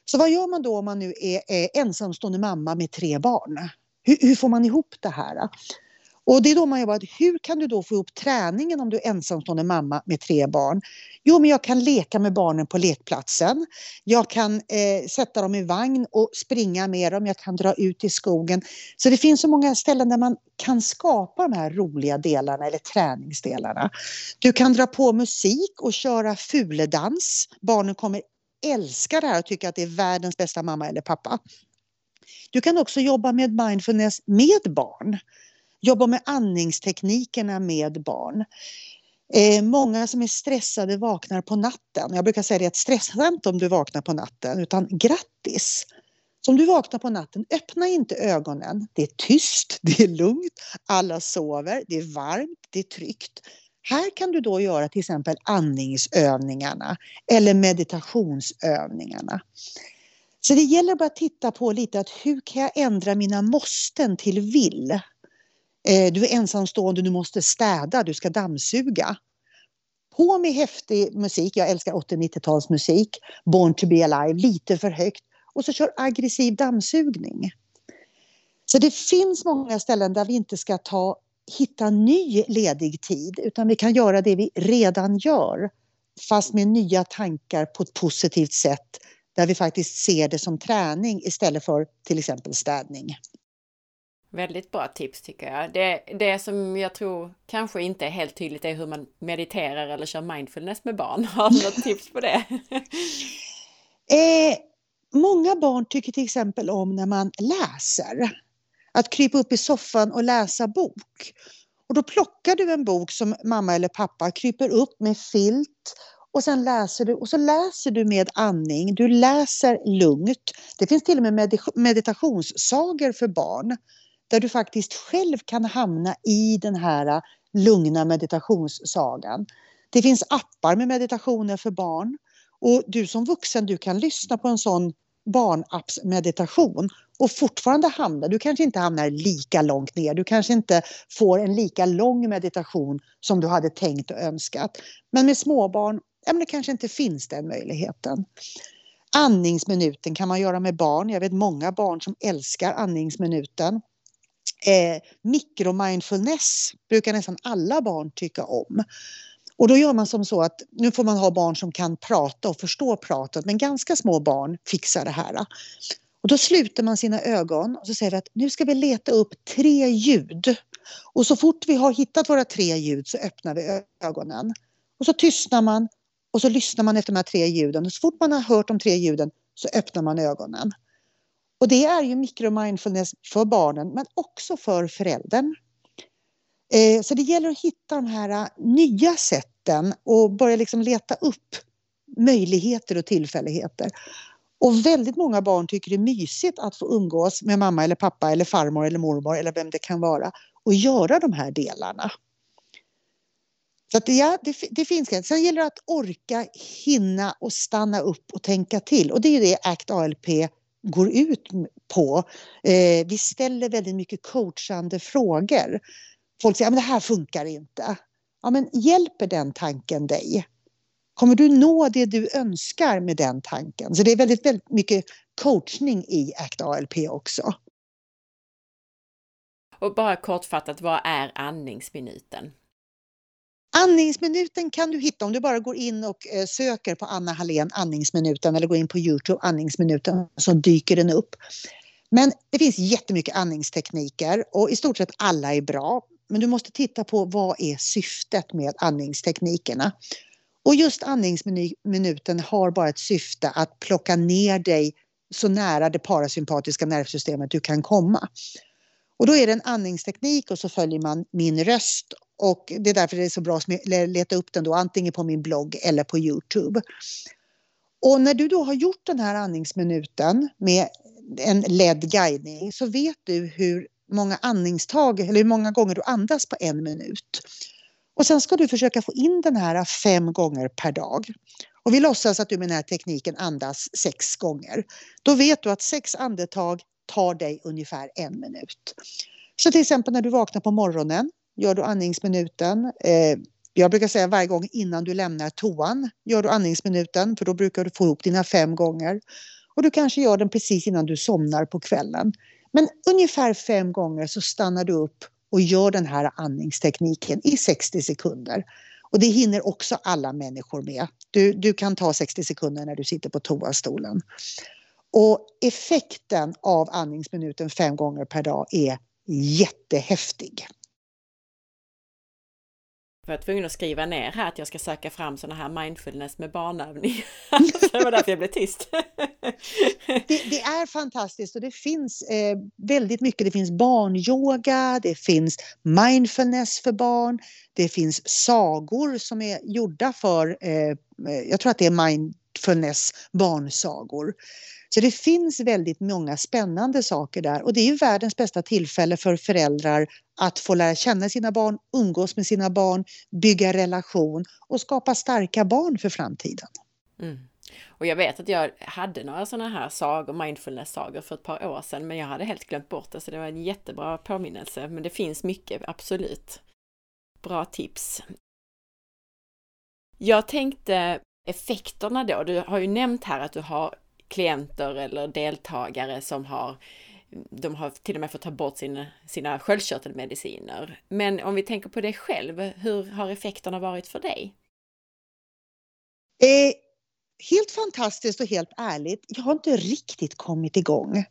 Så vad gör man då om man nu är, är ensamstående mamma med tre barn? Hur, hur, får man ihop det här? Och det är då man jobbar, hur kan du då få ihop träningen om du är ensamstående mamma med tre barn? Jo, men jag kan leka med barnen på lekplatsen. Jag kan eh, sätta dem i vagn och springa med dem. Jag kan dra ut i skogen. Så det finns så många ställen där man kan skapa de här roliga delarna eller träningsdelarna. Du kan dra på musik och köra fuledans. Barnen kommer älska det här och tycka att det är världens bästa mamma eller pappa. Du kan också jobba med mindfulness med barn. Jobba med andningsteknikerna med barn. Eh, många som är stressade vaknar på natten. Jag brukar säga det att stressa inte om du vaknar på natten utan grattis! Så om du vaknar på natten, öppna inte ögonen. Det är tyst, [laughs] det är lugnt, alla sover, det är varmt, det är tryggt. Här kan du då göra till exempel andningsövningarna eller meditationsövningarna. Så det gäller bara att titta på lite att hur kan jag ändra mina måsten till vill? Eh, du är ensamstående, du måste städa, du ska dammsuga. På med häftig musik, jag älskar 80-90-talsmusik, Born to be alive, lite för högt. Och så kör aggressiv dammsugning. Så det finns många ställen där vi inte ska ta hitta ny ledig tid utan vi kan göra det vi redan gör fast med nya tankar på ett positivt sätt där vi faktiskt ser det som träning istället för till exempel städning. Väldigt bra tips tycker jag. Det, det som jag tror kanske inte är helt tydligt är hur man mediterar eller kör mindfulness med barn. [laughs] Har du något tips på det? [laughs] eh, många barn tycker till exempel om när man läser. Att krypa upp i soffan och läsa bok. Och då plockar du en bok som mamma eller pappa kryper upp med filt och sen läser du och så läser du med andning. Du läser lugnt. Det finns till och med meditationssagor för barn där du faktiskt själv kan hamna i den här äh, lugna meditationssagan. Det finns appar med meditationer för barn och du som vuxen du kan lyssna på en sån barnappsmeditation och fortfarande hamna, du kanske inte hamnar lika långt ner, du kanske inte får en lika lång meditation som du hade tänkt och önskat. Men med småbarn, ja men det kanske inte finns den möjligheten. Andningsminuten kan man göra med barn. Jag vet många barn som älskar andningsminuten. Eh, mikromindfulness brukar nästan alla barn tycka om. Och då gör man som så att nu får man ha barn som kan prata och förstå pratet men ganska små barn fixar det här. Och då sluter man sina ögon och så säger vi att nu ska vi leta upp tre ljud. Och så fort vi har hittat våra tre ljud så öppnar vi ögonen. Och så tystnar man och så lyssnar man efter de här tre ljuden. Och så fort man har hört de tre ljuden så öppnar man ögonen. Och det är ju mikromindfulness för barnen men också för föräldern. Eh, så det gäller att hitta de här eh, nya sätten och börja liksom leta upp möjligheter och tillfälligheter. Och väldigt många barn tycker det är mysigt att få umgås med mamma eller pappa eller farmor eller mormor eller vem det kan vara och göra de här delarna. Så att ja, det, det finns Sen gäller det att orka, hinna och stanna upp och tänka till. Och det är det ACT ALP går ut på. Eh, vi ställer väldigt mycket coachande frågor folk säger att det här funkar inte. Ja, men hjälper den tanken dig? Kommer du nå det du önskar med den tanken? Så det är väldigt, väldigt mycket coachning i ACT ALP också. Och bara kortfattat, vad är andningsminuten? Andningsminuten kan du hitta om du bara går in och eh, söker på Anna Hallén andningsminuten eller går in på Youtube andningsminuten så dyker den upp. Men det finns jättemycket andningstekniker och i stort sett alla är bra. Men du måste titta på vad är syftet med andningsteknikerna. Och just andningsminuten har bara ett syfte att plocka ner dig så nära det parasympatiska nervsystemet du kan komma. Och då är det en andningsteknik och så följer man min röst och det är därför det är så bra att leta upp den då antingen på min blogg eller på Youtube. Och när du då har gjort den här andningsminuten med en ledd guidning så vet du hur många andningstag eller hur många gånger du andas på en minut. Och sen ska du försöka få in den här fem gånger per dag. Och vi låtsas att du med den här tekniken andas sex gånger. Då vet du att sex andetag tar dig ungefär en minut. Så till exempel när du vaknar på morgonen gör du andningsminuten. Eh, jag brukar säga varje gång innan du lämnar toan gör du andningsminuten för då brukar du få ihop dina fem gånger. Och du kanske gör den precis innan du somnar på kvällen. Men ungefär fem gånger så stannar du upp och gör den här andningstekniken i 60 sekunder. Och det hinner också alla människor med. Du, du kan ta 60 sekunder när du sitter på toastolen. Och effekten av andningsminuten fem gånger per dag är jättehäftig var Jag tvungen att skriva ner här att jag ska söka fram sådana här mindfulness med barnövningar. [laughs] det var därför jag blev tyst. det, det, är fantastiskt och det finns eh, väldigt mycket. Det finns barnyoga, det finns mindfulness för barn, det finns sagor som är gjorda för, eh, eh jag tror att det är mindfulness barnsagor. Så det finns väldigt många spännande saker där och det är ju världens bästa tillfälle för föräldrar att få lära känna sina barn, umgås med sina barn, bygga relation och skapa starka barn för framtiden. Mm. Och jag vet att jag hade några sådana här sagor, mindfulness-sagor för ett par år sedan, men jag hade helt glömt bort det, så det var en jättebra påminnelse. Men det finns mycket, absolut. Bra tips. Jag tänkte effekterna då. Du har ju nämnt här att du har klienter eller deltagare som har de har till och med fått ta bort sina, sina sköldkörtelmediciner. Men om vi tänker på dig själv, hur har effekterna varit för dig? Eh, helt fantastiskt och helt ärligt, jag har inte riktigt kommit igång.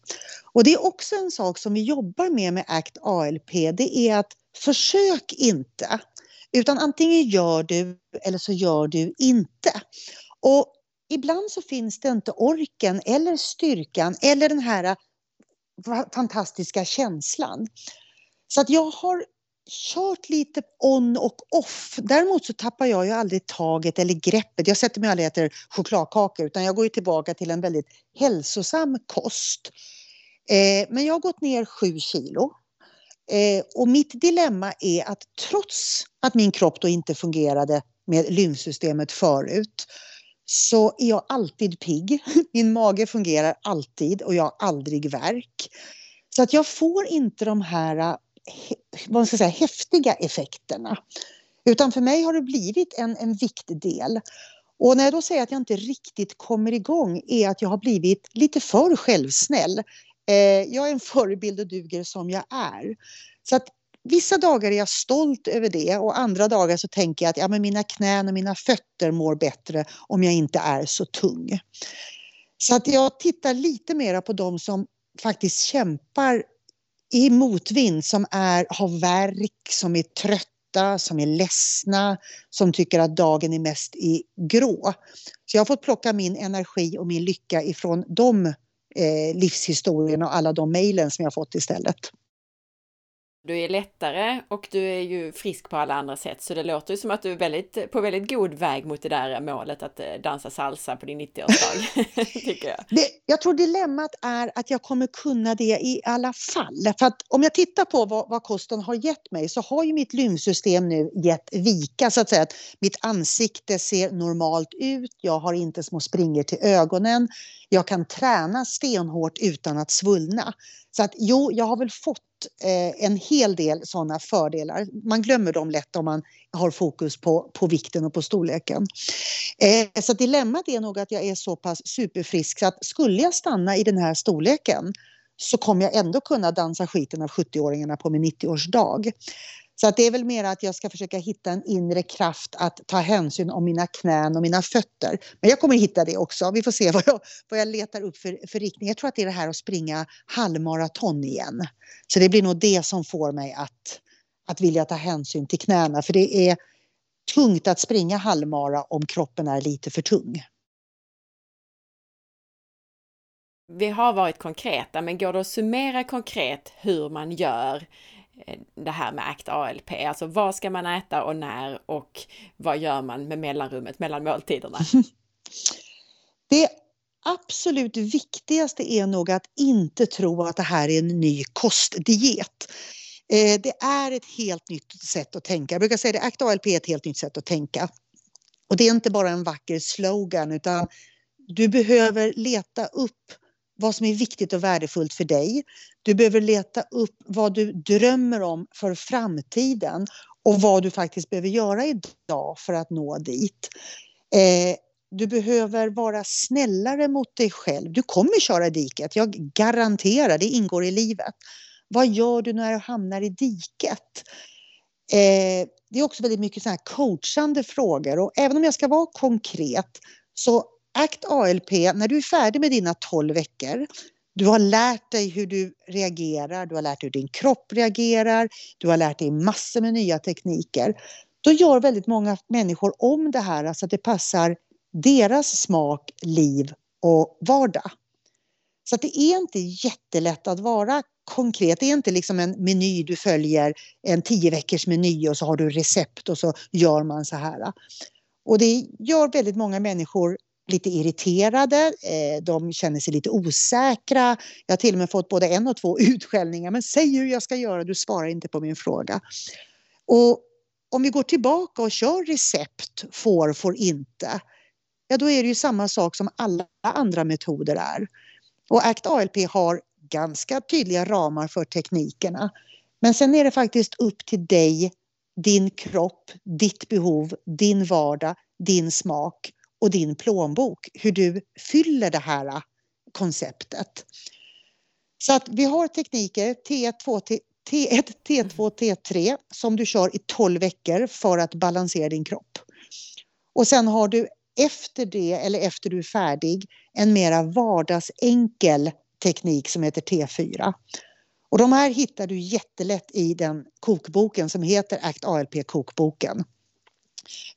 Och det är också en sak som vi jobbar med med ACT ALP, det är att försök inte. Utan antingen gör du eller så gör du inte. Och ibland så finns det inte orken eller styrkan eller den här eh, fantastiska känslan. Så att jag har kört lite on och off. Däremot så tappar jag ju aldrig taget eller greppet. Jag sätter mig aldrig och äter chokladkakor utan jag går ju tillbaka till en väldigt hälsosam kost. Eh, men jag har gått ner sju kilo. Eh, och mitt dilemma är att trots att min kropp då inte fungerade med lymfsystemet förut så är jag alltid pigg. [laughs] Min mage fungerar alltid och jag har aldrig värk. Så att jag får inte de här eh, vad ska jag säga, häftiga effekterna. Utan för mig har det blivit en, en viktig del. Och när jag då säger att jag inte riktigt kommer igång är att jag har blivit lite för självsnäll. Eh, jag är en förebild och duger som jag är. Så att Vissa dagar är jag stolt över det och andra dagar så tänker jag att ja, men mina knän och mina fötter mår bättre om jag inte är så tung. Så att jag tittar lite mera på de som faktiskt kämpar i motvind, som är, har värk, som är trötta, som är ledsna, som tycker att dagen är mest i grå. Så jag har fått plocka min energi och min lycka ifrån de Eh, livshistorien och alla de mejlen som jag fått istället. Du är lättare och du är ju frisk på alla andra sätt, så det låter ju som att du är väldigt, på väldigt god väg mot det där målet att eh, dansa salsa på din 90-årsdag, [laughs] tycker jag. Det, jag tror dilemmat är att jag kommer kunna det i alla fall. För att om jag tittar på vad, vad kosten har gett mig så har ju mitt lymfsystem nu gett vika, så att säga. Att mitt ansikte ser normalt ut, jag har inte små springor till ögonen, jag kan träna stenhårt utan att svullna. Så att jo, jag har väl fått eh, en hel del sådana fördelar. Man glömmer dem lätt om man har fokus på, på vikten och på storleken. Eh, så dilemmat är nog att jag är så pass superfrisk så att skulle jag stanna i den här storleken så kommer jag ändå kunna dansa skiten av 70-åringarna på min 90-årsdag. Så att det är väl mer att jag ska försöka hitta en inre kraft att ta hänsyn om mina knän och mina fötter. Men jag kommer hitta det också. Vi får se vad jag, vad jag letar upp för, för riktning. Jag tror att det är det här att springa halvmaraton igen. Så det blir nog det som får mig att, att vilja ta hänsyn till knäna. För det är tungt att springa halvmara om kroppen är lite för tung. Vi har varit konkreta, men går det att summera konkret hur man gör Eh, det här med ACT ALP, alltså vad ska man äta och när och vad gör man med mellanrummet mellan måltiderna? [laughs] Det absolut viktigaste är nog att inte tro att det här är en ny kostdiet. Eh, det är ett helt nytt sätt att tänka. Jag brukar säga att ACT ALP är ett helt nytt sätt att tänka. Och det är inte bara en vacker slogan utan du behöver leta upp vad som är viktigt och värdefullt för dig. Du behöver leta upp vad du drömmer om för framtiden och vad du faktiskt behöver göra idag för att nå dit. Eh, du behöver vara snällare mot dig själv. Du kommer köra i diket, jag garanterar, det ingår i livet. Vad gör du när du hamnar i diket? Eh, det är också väldigt mycket så här coachande frågor och även om jag ska vara konkret så ACT ALP, när du är färdig med dina 12 veckor, du har lärt dig hur du reagerar, du har lärt dig hur din kropp reagerar, du har lärt dig massor med nya tekniker. Då gör väldigt många människor om det här så att det passar deras smak, liv och vardag. Så att det är inte jättelätt att vara konkret. Det är inte liksom en meny du följer, en tio veckors meny och så har du recept och så gör man så här. Och det gör väldigt många människor lite irriterade, eh, de känner sig lite osäkra. Jag har till och med fått både en och två [laughs] utskällningar. Men säg hur jag ska göra, du svarar inte på min fråga. Och om vi går tillbaka och kör recept, får, får inte. Ja, då är det ju samma sak som alla andra metoder är. Och ACT ALP har ganska tydliga ramar för teknikerna. Men sen är det faktiskt upp till dig, din kropp, ditt behov, din vardag, din smak och din plånbok, hur du fyller det här konceptet. Så att vi har tekniker T1, T1, T2, T3 som du kör i 12 veckor för att balansera din kropp. Och sen har du efter det, eller efter du är färdig, en mera vardagsenkel teknik som heter T4. Och de här hittar du jättelätt i den kokboken som heter ACT ALP kokboken. Eh,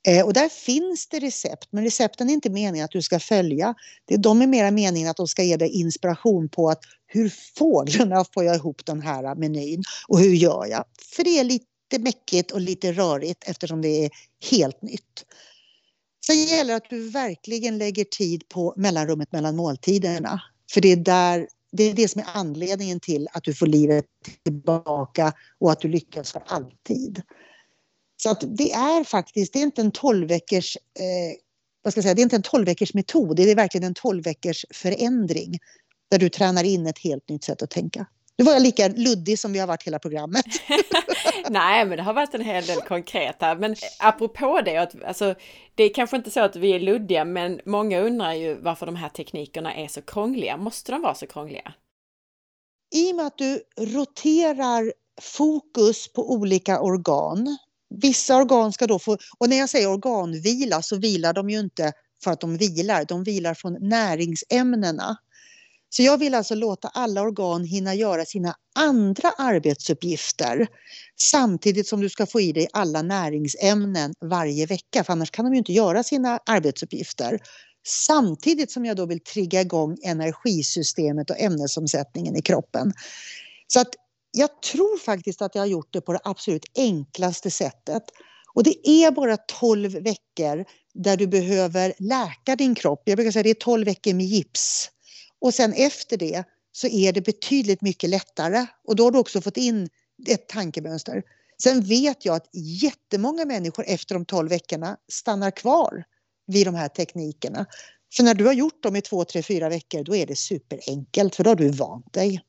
Eh, och där finns det recept, men recepten är inte meningen att du ska följa. De är mera meningen att de ska ge dig inspiration på att hur fåglarna får jag ihop den här menyn och hur gör jag? För det är lite mäckigt och lite rörigt eftersom det är helt nytt. Sen gäller det att du verkligen lägger tid på mellanrummet mellan måltiderna. För det är där det är det som är anledningen till att du får livet tillbaka och att du lyckas för alltid. Så att det är faktiskt, det är inte en 12 veckors eh, vad ska jag säga, det är inte en 12 veckors metod, det är verkligen en 12 veckors förändring där du tränar in ett helt nytt sätt att tänka. Nu var jag lika luddig som vi har varit hela programmet. [laughs] Nej, men det har varit en hel del konkreta. Men apropå det, att, alltså, det är kanske inte så att vi är luddiga, men många undrar ju varför de här teknikerna är så krångliga. Måste de vara så krångliga? I och med att du roterar fokus på olika organ Vissa organ ska då få, och när jag säger organvila så vilar de ju inte för att de vilar, de vilar från näringsämnena. Så jag vill alltså låta alla organ hinna göra sina andra arbetsuppgifter samtidigt som du ska få i dig alla näringsämnen varje vecka, för annars kan de ju inte göra sina arbetsuppgifter. Samtidigt som jag då vill trigga igång energisystemet och ämnesomsättningen i kroppen. Så att jag tror faktiskt att jag har gjort det på det absolut enklaste sättet. Och det är bara 12 veckor där du behöver läka din kropp. Jag brukar säga det är 12 veckor med gips. Och sen efter det så är det betydligt mycket lättare och då har du också fått in ett tankemönster. Sen vet jag att jättemånga människor efter de 12 veckorna stannar kvar vid de här teknikerna. För när du har gjort dem i två, tre, fyra veckor då är det superenkelt för då har du vant dig.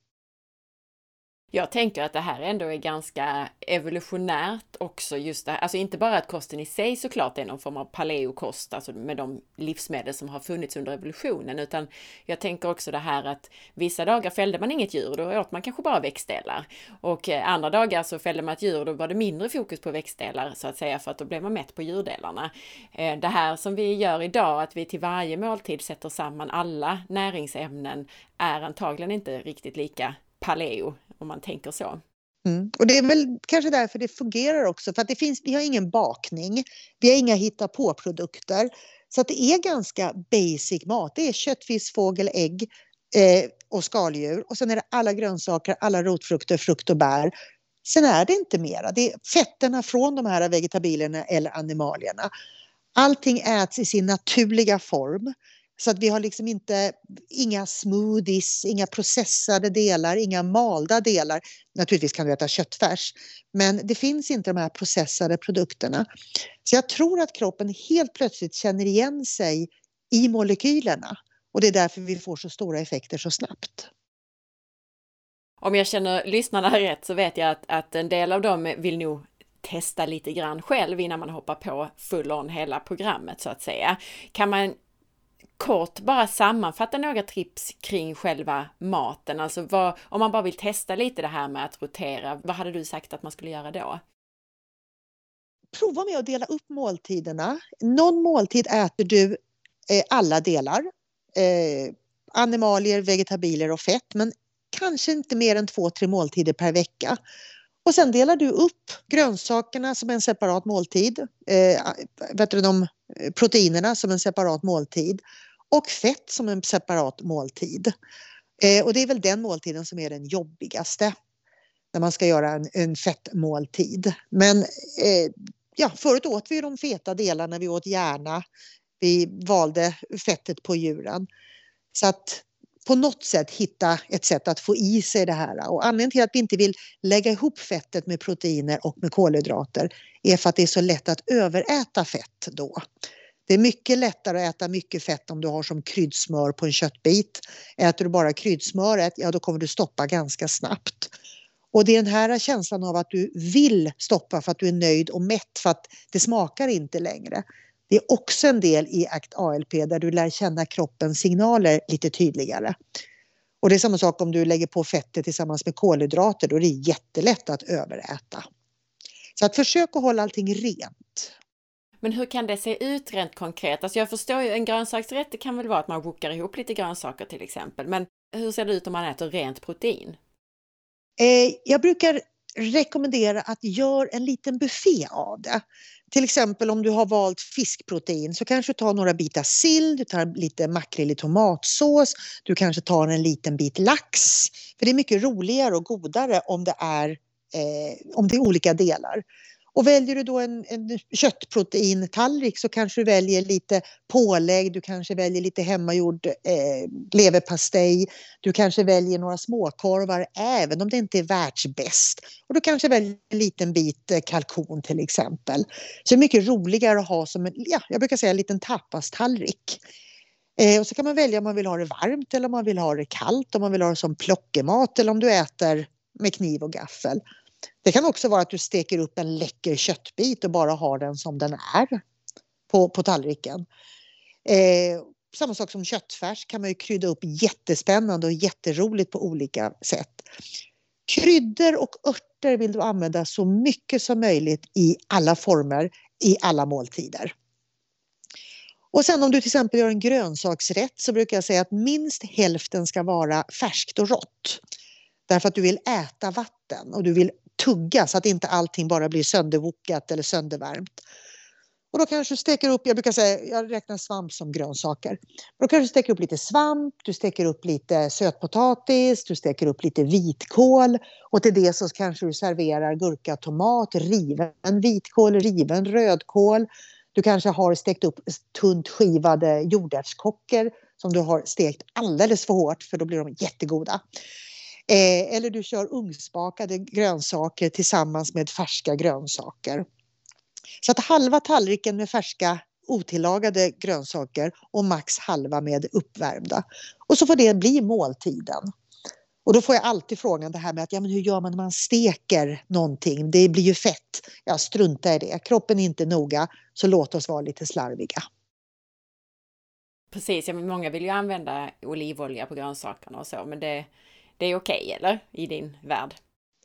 Jag tänker att det här ändå är ganska evolutionärt också just det här. Alltså inte bara att kosten i sig såklart är någon form av paleokost, alltså med de livsmedel som har funnits under evolutionen, utan jag tänker också det här att vissa dagar fällde man inget djur, då åt man kanske bara växtdelar. Och eh, andra dagar så fällde man ett djur, då var det mindre fokus på växtdelar så att säga, för att då blev man mätt på djurdelarna. Eh, det här som vi gör idag, att vi till varje måltid sätter samman alla näringsämnen, är antagligen inte riktigt lika paleo om man tänker så. Mm. Och det är väl kanske därför det fungerar också, för att det finns, vi har ingen bakning, vi har inga hitta på produkter Så att det är ganska basic mat. Det är kött, fisk, fågel, ägg eh, och skaldjur. Och sen är det alla grönsaker, alla rotfrukter, frukt och bär. Sen är det inte mera. Det är fetterna från de här vegetabilierna eller animalierna. Allting äts i sin naturliga form. Så att vi har liksom inte, inga smoothies, inga processade delar, inga malda delar. Naturligtvis kan du äta köttfärs, men det finns inte de här processade produkterna. Så jag tror att kroppen helt plötsligt känner igen sig i molekylerna och det är därför vi får så stora effekter så snabbt. Om jag känner lyssnarna rätt så vet jag att, att en del av dem vill nog testa lite grann själv innan man hoppar på full on hela programmet så att säga. Kan man kort bara sammanfatta några tips kring själva maten? Alltså vad, om man bara vill testa lite det här med att rotera, vad hade du sagt att man skulle göra då? Prova med att dela upp måltiderna. Någon måltid äter du eh, alla delar. Eh, animalier, vegetabilier och fett, men kanske inte mer än två, tre måltider per vecka. Och sen delar du upp grönsakerna som en separat måltid, eh, vet du, de eh, proteinerna som en separat måltid och fett som en separat måltid. Eh, och det är väl den måltiden som är den jobbigaste när man ska göra en, en fettmåltid. Men eh, ja, förut åt vi de feta delarna, vi åt gärna, vi valde fettet på djuren. Så att på något sätt hitta ett sätt att få i sig det här. Och anledningen till att vi inte vill lägga ihop fettet med proteiner och med kolhydrater är för att det är så lätt att överäta fett då. Det är mycket lättare att äta mycket fett om du har som kryddsmör på en köttbit. Äter du bara kryddsmöret, ja då kommer du stoppa ganska snabbt. Och det är den här känslan av att du vill stoppa för att du är nöjd och mätt för att det smakar inte längre. Det är också en del i ACT ALP där du lär känna kroppens signaler lite tydligare. Och det är samma sak om du lägger på fettet tillsammans med kolhydrater, då är det jättelätt att överäta. Så att försök att hålla allting rent. Men hur kan det se ut rent konkret? Alltså jag förstår ju en grönsaksrätt, det kan väl vara att man wokar ihop lite grönsaker till exempel. Men hur ser det ut om man äter rent protein? Eh, jag brukar rekommendera att gör en liten buffé av det. Till exempel om du har valt fiskprotein så kanske du tar några bitar sill, du tar lite makrill i tomatsås, du kanske tar en liten bit lax. För det är mycket roligare och godare om det är, eh, om det är olika delar. Och väljer du då en, en köttproteintallrik så kanske du väljer lite pålägg, du kanske väljer lite hemmagjord eh, leverpastej, du kanske väljer några småkorvar även om det inte är världsbäst. Och du kanske väljer en liten bit eh, kalkon till exempel. Så det är mycket roligare att ha som en, ja, jag brukar säga en liten tapastallrik. Eh, och så kan man välja om man vill ha det varmt eller om man vill ha det kallt, om man vill ha det som plockemat eller om du äter med kniv och gaffel. Det kan också vara att du steker upp en läcker köttbit och bara har den som den är på, på tallriken. Eh, samma sak som köttfärs kan man ju krydda upp jättespännande och jätteroligt på olika sätt. Kryddor och örter vill du använda så mycket som möjligt i alla former, i alla måltider. Och sen om du till exempel gör en grönsaksrätt så brukar jag säga att minst hälften ska vara färskt och rått. Därför att du vill äta vatten och du vill tugga så att inte allting bara blir söndervokat eller söndervärmt. Och då kanske du steker upp, jag brukar säga, jag räknar svamp som grönsaker. Då kanske du steker upp lite svamp, du steker upp lite sötpotatis, du steker upp lite vitkål och till det så kanske du serverar gurka, tomat, riven vitkål, riven rödkål. Du kanske har stekt upp tunt skivade jordärtskockor som du har stekt alldeles för hårt för då blir de jättegoda. Eh, eller du kör ugnsbakade grönsaker tillsammans med färska grönsaker. Så att halva tallriken med färska otillagade grönsaker och max halva med uppvärmda. Och så får det bli måltiden. Och då får jag alltid frågan det här med att ja, men hur gör man när man steker någonting? Det blir ju fett. Jag struntar i det. Kroppen är inte noga, så låt oss vara lite slarviga. Precis, ja, men många vill ju använda olivolja på grönsakerna och så, men det, det är okej, okay, eller? I din värld?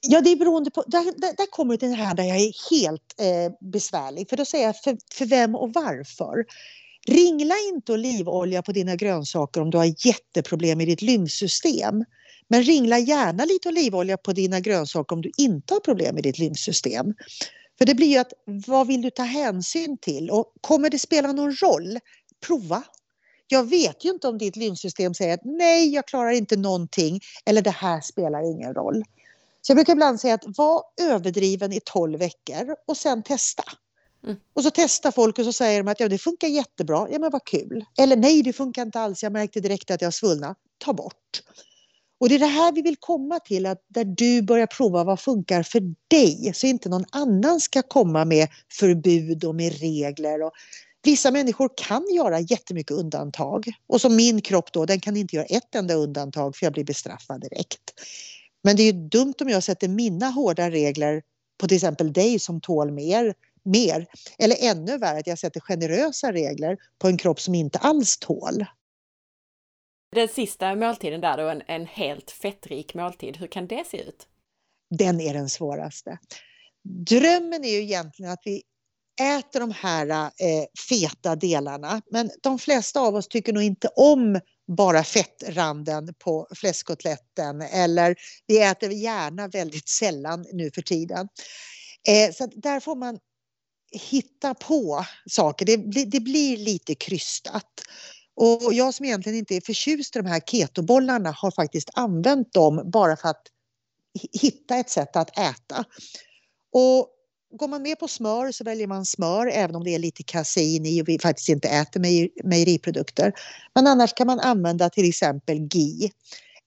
Ja, det är beroende på. Där, där, där kommer det till det här där jag är helt eh, besvärlig. För då säger jag för, för vem och varför. Ringla inte olivolja på dina grönsaker om du har jätteproblem i ditt lymfsystem. Men ringla gärna lite olivolja på dina grönsaker om du inte har problem i ditt lymfsystem. För det blir ju att vad vill du ta hänsyn till och kommer det spela någon roll? Prova. Jag vet ju inte om ditt lymfsystem säger att nej, jag klarar inte någonting eller det här spelar ingen roll. Så jag brukar ibland säga att var överdriven i 12 veckor och sen testa. Mm. Och så testar folk och så säger de att ja, det funkar jättebra. Ja, men vad kul. Eller nej, det funkar inte alls. Jag märkte direkt att jag svullnade. Ta bort. Och det är det här vi vill komma till, att där du börjar prova vad funkar för dig, så inte någon annan ska komma med förbud och med regler. Och vissa människor kan göra jättemycket undantag och som min kropp då, den kan inte göra ett enda undantag för jag blir bestraffad direkt. Men det är ju dumt om jag sätter mina hårda regler på till exempel dig som tål mer, mer. Eller ännu värre att jag sätter generösa regler på en kropp som inte alls tål. Den sista måltiden där då, en, en helt fettrik måltid, hur kan det se ut? Den är den svåraste. Drömmen är ju egentligen att vi äter de här eh, feta delarna, men de flesta av oss tycker nog inte om bara fettranden på fläskkotletten eller vi äter gärna väldigt sällan nu för tiden. Eh, så där får man hitta på saker. Det, det blir lite krystat. Och jag som egentligen inte är förtjust i de här ketobollarna har faktiskt använt dem bara för att hitta ett sätt att äta. Och går man med på smör så väljer man smör även om det är lite kasein i och vi faktiskt inte äter mejeriprodukter. Men annars kan man använda till exempel GI.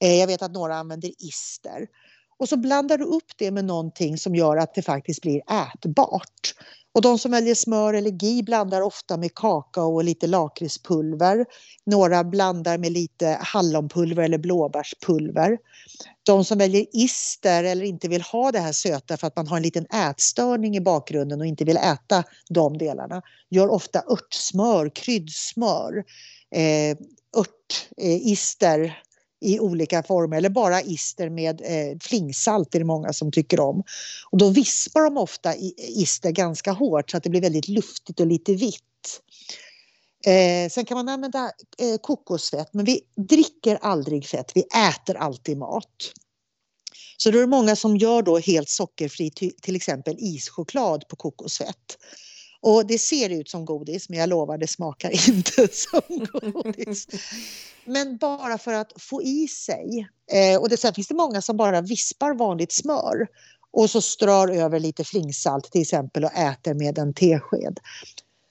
Eh, jag vet att några använder ister. Och så blandar du upp det med någonting som gör att det faktiskt blir ätbart. Och de som väljer smör eller GI blandar ofta med kakao och lite lakritspulver. Några blandar med lite hallonpulver eller blåbärspulver. De som väljer ister eller inte vill ha det här söta för att man har en liten ätstörning i bakgrunden och inte vill äta de delarna gör ofta örtsmör, kryddsmör, eh, örtister eh, i olika former eller bara ister med eh, flingsalt är det många som tycker om. Och då vispar de ofta ister ganska hårt så att det blir väldigt luftigt och lite vitt. Eh, sen kan man använda eh, kokosfett men vi dricker aldrig fett, vi äter alltid mat. Så då är det många som gör då helt sockerfri till exempel ischoklad på kokosfett. Och det ser ut som godis men jag lovar det smakar [laughs] inte som godis. Men bara för att få i sig. Eh, och det, sen finns det många som bara vispar vanligt smör och så strör över lite flingsalt till exempel och äter med en tesked.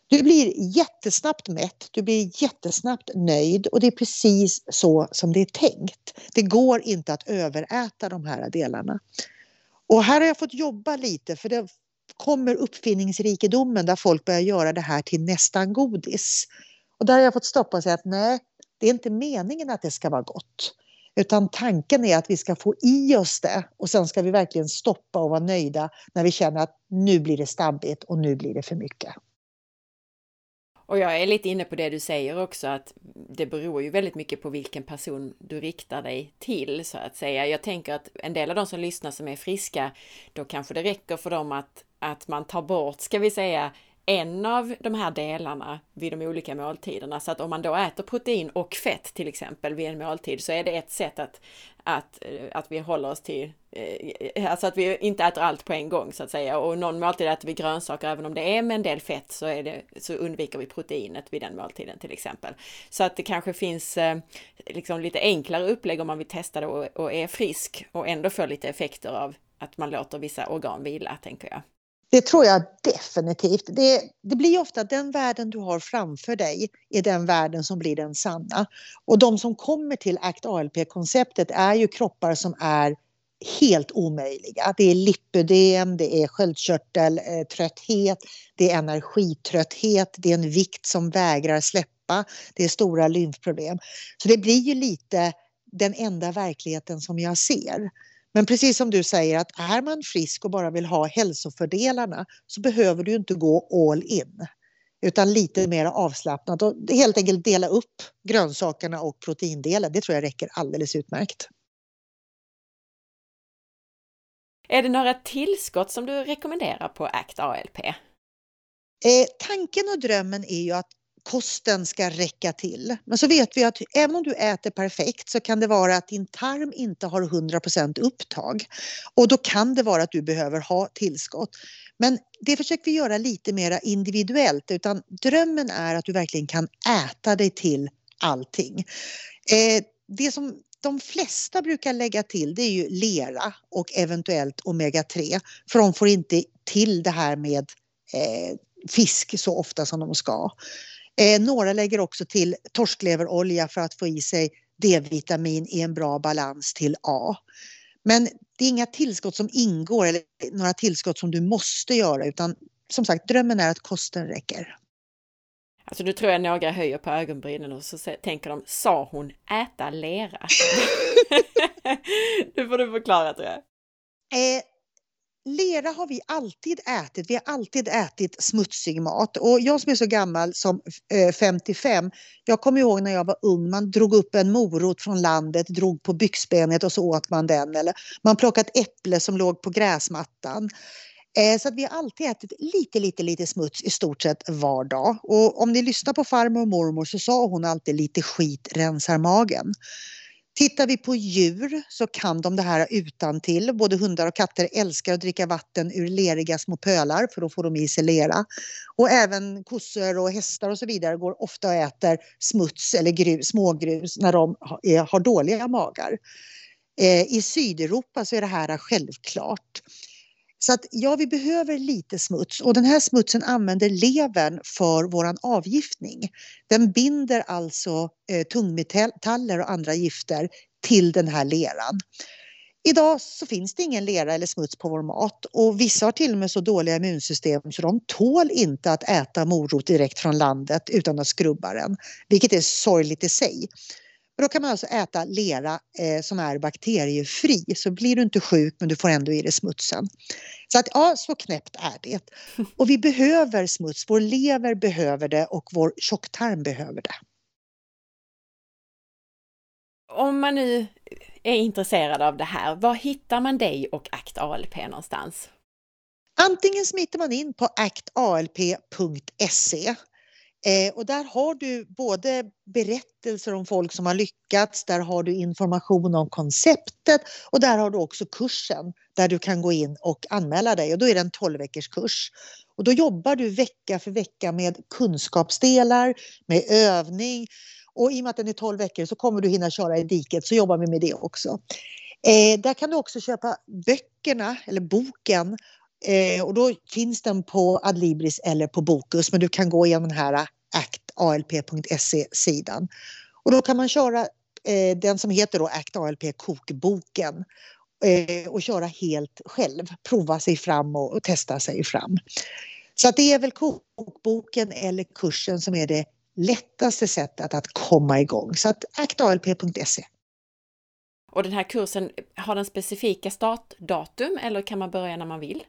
Du blir jättesnabbt mätt, du blir jättesnabbt nöjd och det är precis så som det är tänkt. Det går inte att överäta de här delarna. Och här har jag fått jobba lite för det kommer uppfinningsrikedomen där folk börjar göra det här till nästan godis. Och där har jag fått stoppa och säga att nej, det är inte meningen att det ska vara gott. Utan tanken är att vi ska få i oss det och sen ska vi verkligen stoppa och vara nöjda när vi känner att nu blir det stabbigt och nu blir det för mycket. Och jag är lite inne på det du säger också att det beror ju väldigt mycket på vilken person du riktar dig till så att säga. Jag tänker att en del av de som lyssnar som är friska, då kanske det räcker för dem att, att man tar bort, ska vi säga, en av de här delarna vid de olika måltiderna. Så att om man då äter protein och fett till exempel vid en måltid så är det ett sätt att, att, eh, att vi håller oss till, eh, alltså att vi inte äter allt på en gång så att säga. Och någon måltid äter vi grönsaker, även om det är med en del fett så, är det, så undviker vi proteinet vid den måltiden till exempel. Så att det kanske finns eh, liksom lite enklare upplägg om man vill testa det och, och är frisk och ändå får lite effekter av att man låter vissa organ vila, tänker jag. Det tror jag definitivt. Det, det blir ofta att den världen du har framför dig är den världen som blir den sanna. Och de som kommer till ACT ALP-konceptet är ju kroppar som är helt omöjliga. Det är lipödem, det är sköldkörteltrötthet, eh, det är energitrötthet, det är en vikt som vägrar släppa, det är stora lymfproblem. Så det blir ju lite den enda verkligheten som jag ser. Men precis som du säger att är man frisk och bara vill ha hälsofördelarna så behöver du inte gå all in. Utan lite mer avslappnat och helt enkelt dela upp grönsakerna och proteindelen. Det tror jag räcker alldeles utmärkt. Är det några tillskott som du rekommenderar på ACT ALP? Eh, tanken och drömmen är ju att kosten ska räcka till. Men så vet vi att även om du äter perfekt så kan det vara att din tarm inte har 100% upptag. Och då kan det vara att du behöver ha tillskott. Men det försöker vi göra lite mer individuellt utan drömmen är att du verkligen kan äta dig till allting. Eh, det som de flesta brukar lägga till det är ju lera och eventuellt omega-3 för de får inte till det här med eh, fisk så ofta som de ska. Eh, några lägger också till torskleverolja för att få i sig D-vitamin i en bra balans till A. Men det är inga tillskott som ingår eller några tillskott som du måste göra utan som sagt drömmen är att kosten räcker. Alltså nu tror jag några höjer på ögonbrynen och så tänker de, sa hon äta lera? [laughs] [laughs] nu får du förklara tror jag. Eh, lera har vi alltid ätit. Vi har alltid ätit smutsig mat. Och jag som är så gammal som eh, 55, jag kommer ihåg när jag var ung, man drog upp en morot från landet, drog på byxbenet och så åt man den. Eller man plockade ett äpple som låg på gräsmattan. Eh, så att vi har alltid ätit lite, lite, lite smuts i stort sett var dag. Och om ni lyssnar på farmor och mormor så sa hon alltid lite skit rensar magen. Tittar vi på djur så kan de det här utan till. Både hundar och katter älskar att dricka vatten ur leriga små pölar för då får de i sig lera. Och även kossor och hästar och så vidare går ofta och äter smuts eller grus, smågrus när de har dåliga magar. Eh, I Sydeuropa så är det här självklart. Så att ja, vi behöver lite smuts och den här smutsen använder levern för våran avgiftning. Den binder alltså eh, tungmetaller och andra gifter till den här leran. Idag så finns det ingen lera eller smuts på vår mat och vissa har till och med så dåliga immunsystem så de tål inte att äta morot direkt från landet utan att skrubba den, vilket är sorgligt i sig. Och då kan man alltså äta lera eh, som är bakteriefri så blir du inte sjuk men du får ändå i dig smutsen. Så att ja, så knäppt är det. Och vi behöver smuts, vår lever behöver det och vår tjocktarm behöver det. Om man nu är intresserad av det här, var hittar man dig och ACT ALP någonstans? Antingen smittar man in på actalp.se Eh, och där har du både berättelser om folk som har lyckats, där har du information om konceptet och där har du också kursen där du kan gå in och anmäla dig och då är det en 12 veckors kurs. Och då jobbar du vecka för vecka med kunskapsdelar, med övning och i och med att den är 12 veckor så kommer du hinna köra i diket så jobbar vi med det också. Eh, där kan du också köpa böckerna eller boken Eh, och då finns den på Adlibris eller på Bokus men du kan gå igenom den här äh, actalp.se-sidan. Och då kan man köra eh, den som heter då ACT ALP kokboken eh, och köra helt själv, prova sig fram och, och testa sig fram. Så att det är väl kokboken eller kursen som är det lättaste sättet att komma igång. Så att actalp.se. Och den här kursen, har den specifika startdatum eller kan man börja när man vill?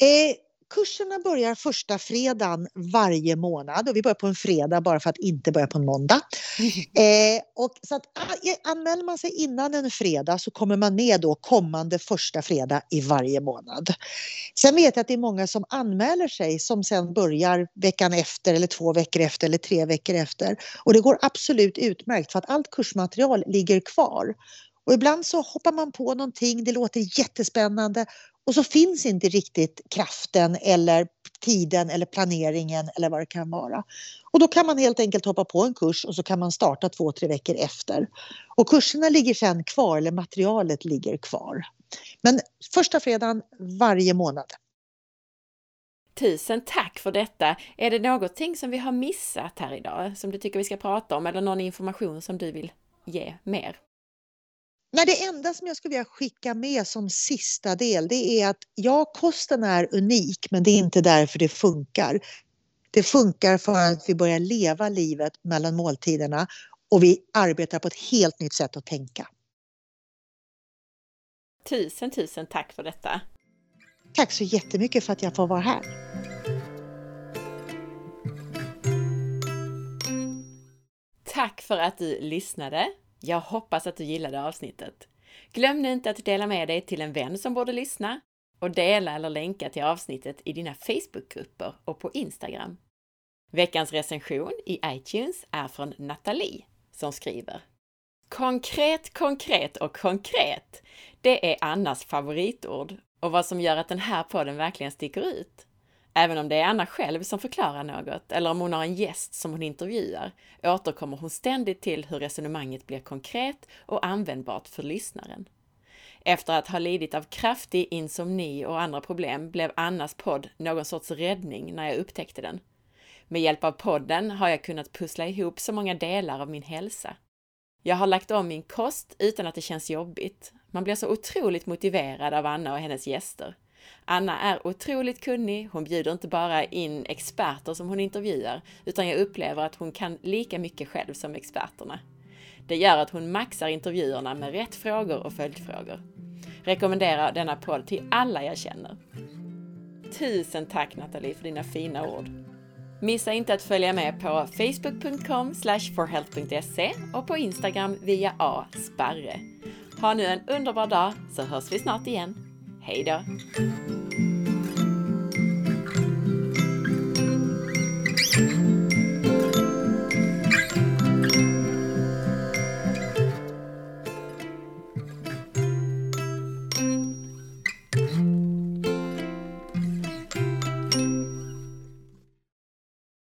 Eh, kurserna börjar första fredagen varje månad och vi börjar på en fredag bara för att inte börja på en måndag. [laughs] Eh, och så att, ah, anmäler man sig innan en fredag så kommer man med då kommande första fredag i varje månad. Sen vet jag att det är många som anmäler sig som sen börjar veckan efter eller två veckor efter eller tre veckor efter. Och det går absolut utmärkt för att allt kursmaterial ligger kvar. Och ibland så hoppar man på någonting, det låter jättespännande och så finns inte riktigt kraften eller tiden eller planeringen eller vad det kan vara. Och då kan man helt enkelt hoppa på en kurs och så kan man starta två, tre veckor efter. Och kurserna ligger sen kvar, eller materialet ligger kvar. Men första fredagen varje månad. Tusen tack för detta! Är det någonting som vi har missat här idag som du tycker vi ska prata om eller någon information som du vill ge mer? Nej, det enda som jag skulle vilja skicka med som sista del det är att ja, kosten är unik men det är inte därför det funkar. Det funkar för att vi börjar leva livet mellan måltiderna och vi arbetar på ett helt nytt sätt att tänka. Tusen, tusen tack för detta! Tack så jättemycket för att jag får vara här! Tack för att du lyssnade! Jag hoppas att du gillade avsnittet. Glöm nu inte att dela med dig till en vän som borde lyssna och dela eller länka till avsnittet i dina Facebookgrupper och på Instagram. Veckans recension i iTunes är från Nathalie som skriver Konkret, konkret och konkret! Det är Annas favoritord och vad som gör att den här podden verkligen sticker ut. Även om det är Anna själv som förklarar något eller om hon har en gäst som hon intervjuar återkommer hon ständigt till hur resonemanget blir konkret och användbart för lyssnaren. Efter att ha lidit av kraftig insomni och andra problem blev Annas podd någon sorts räddning när jag upptäckte den. Med hjälp av podden har jag kunnat pussla ihop så många delar av min hälsa. Jag har lagt om min kost utan att det känns jobbigt. Man blir så otroligt motiverad av Anna och hennes gäster. Anna är otroligt kunnig. Hon bjuder inte bara in experter som hon intervjuar, utan jag upplever att hon kan lika mycket själv som experterna. Det gör att hon maxar intervjuerna med rätt frågor och följdfrågor. Rekommenderar denna podd till alla jag känner. Tusen tack Nathalie för dina fina ord. Missa inte att följa med på facebook.com forhealth.se och på Instagram via asparre. Ha nu en underbar dag så hörs vi snart igen. Hej då!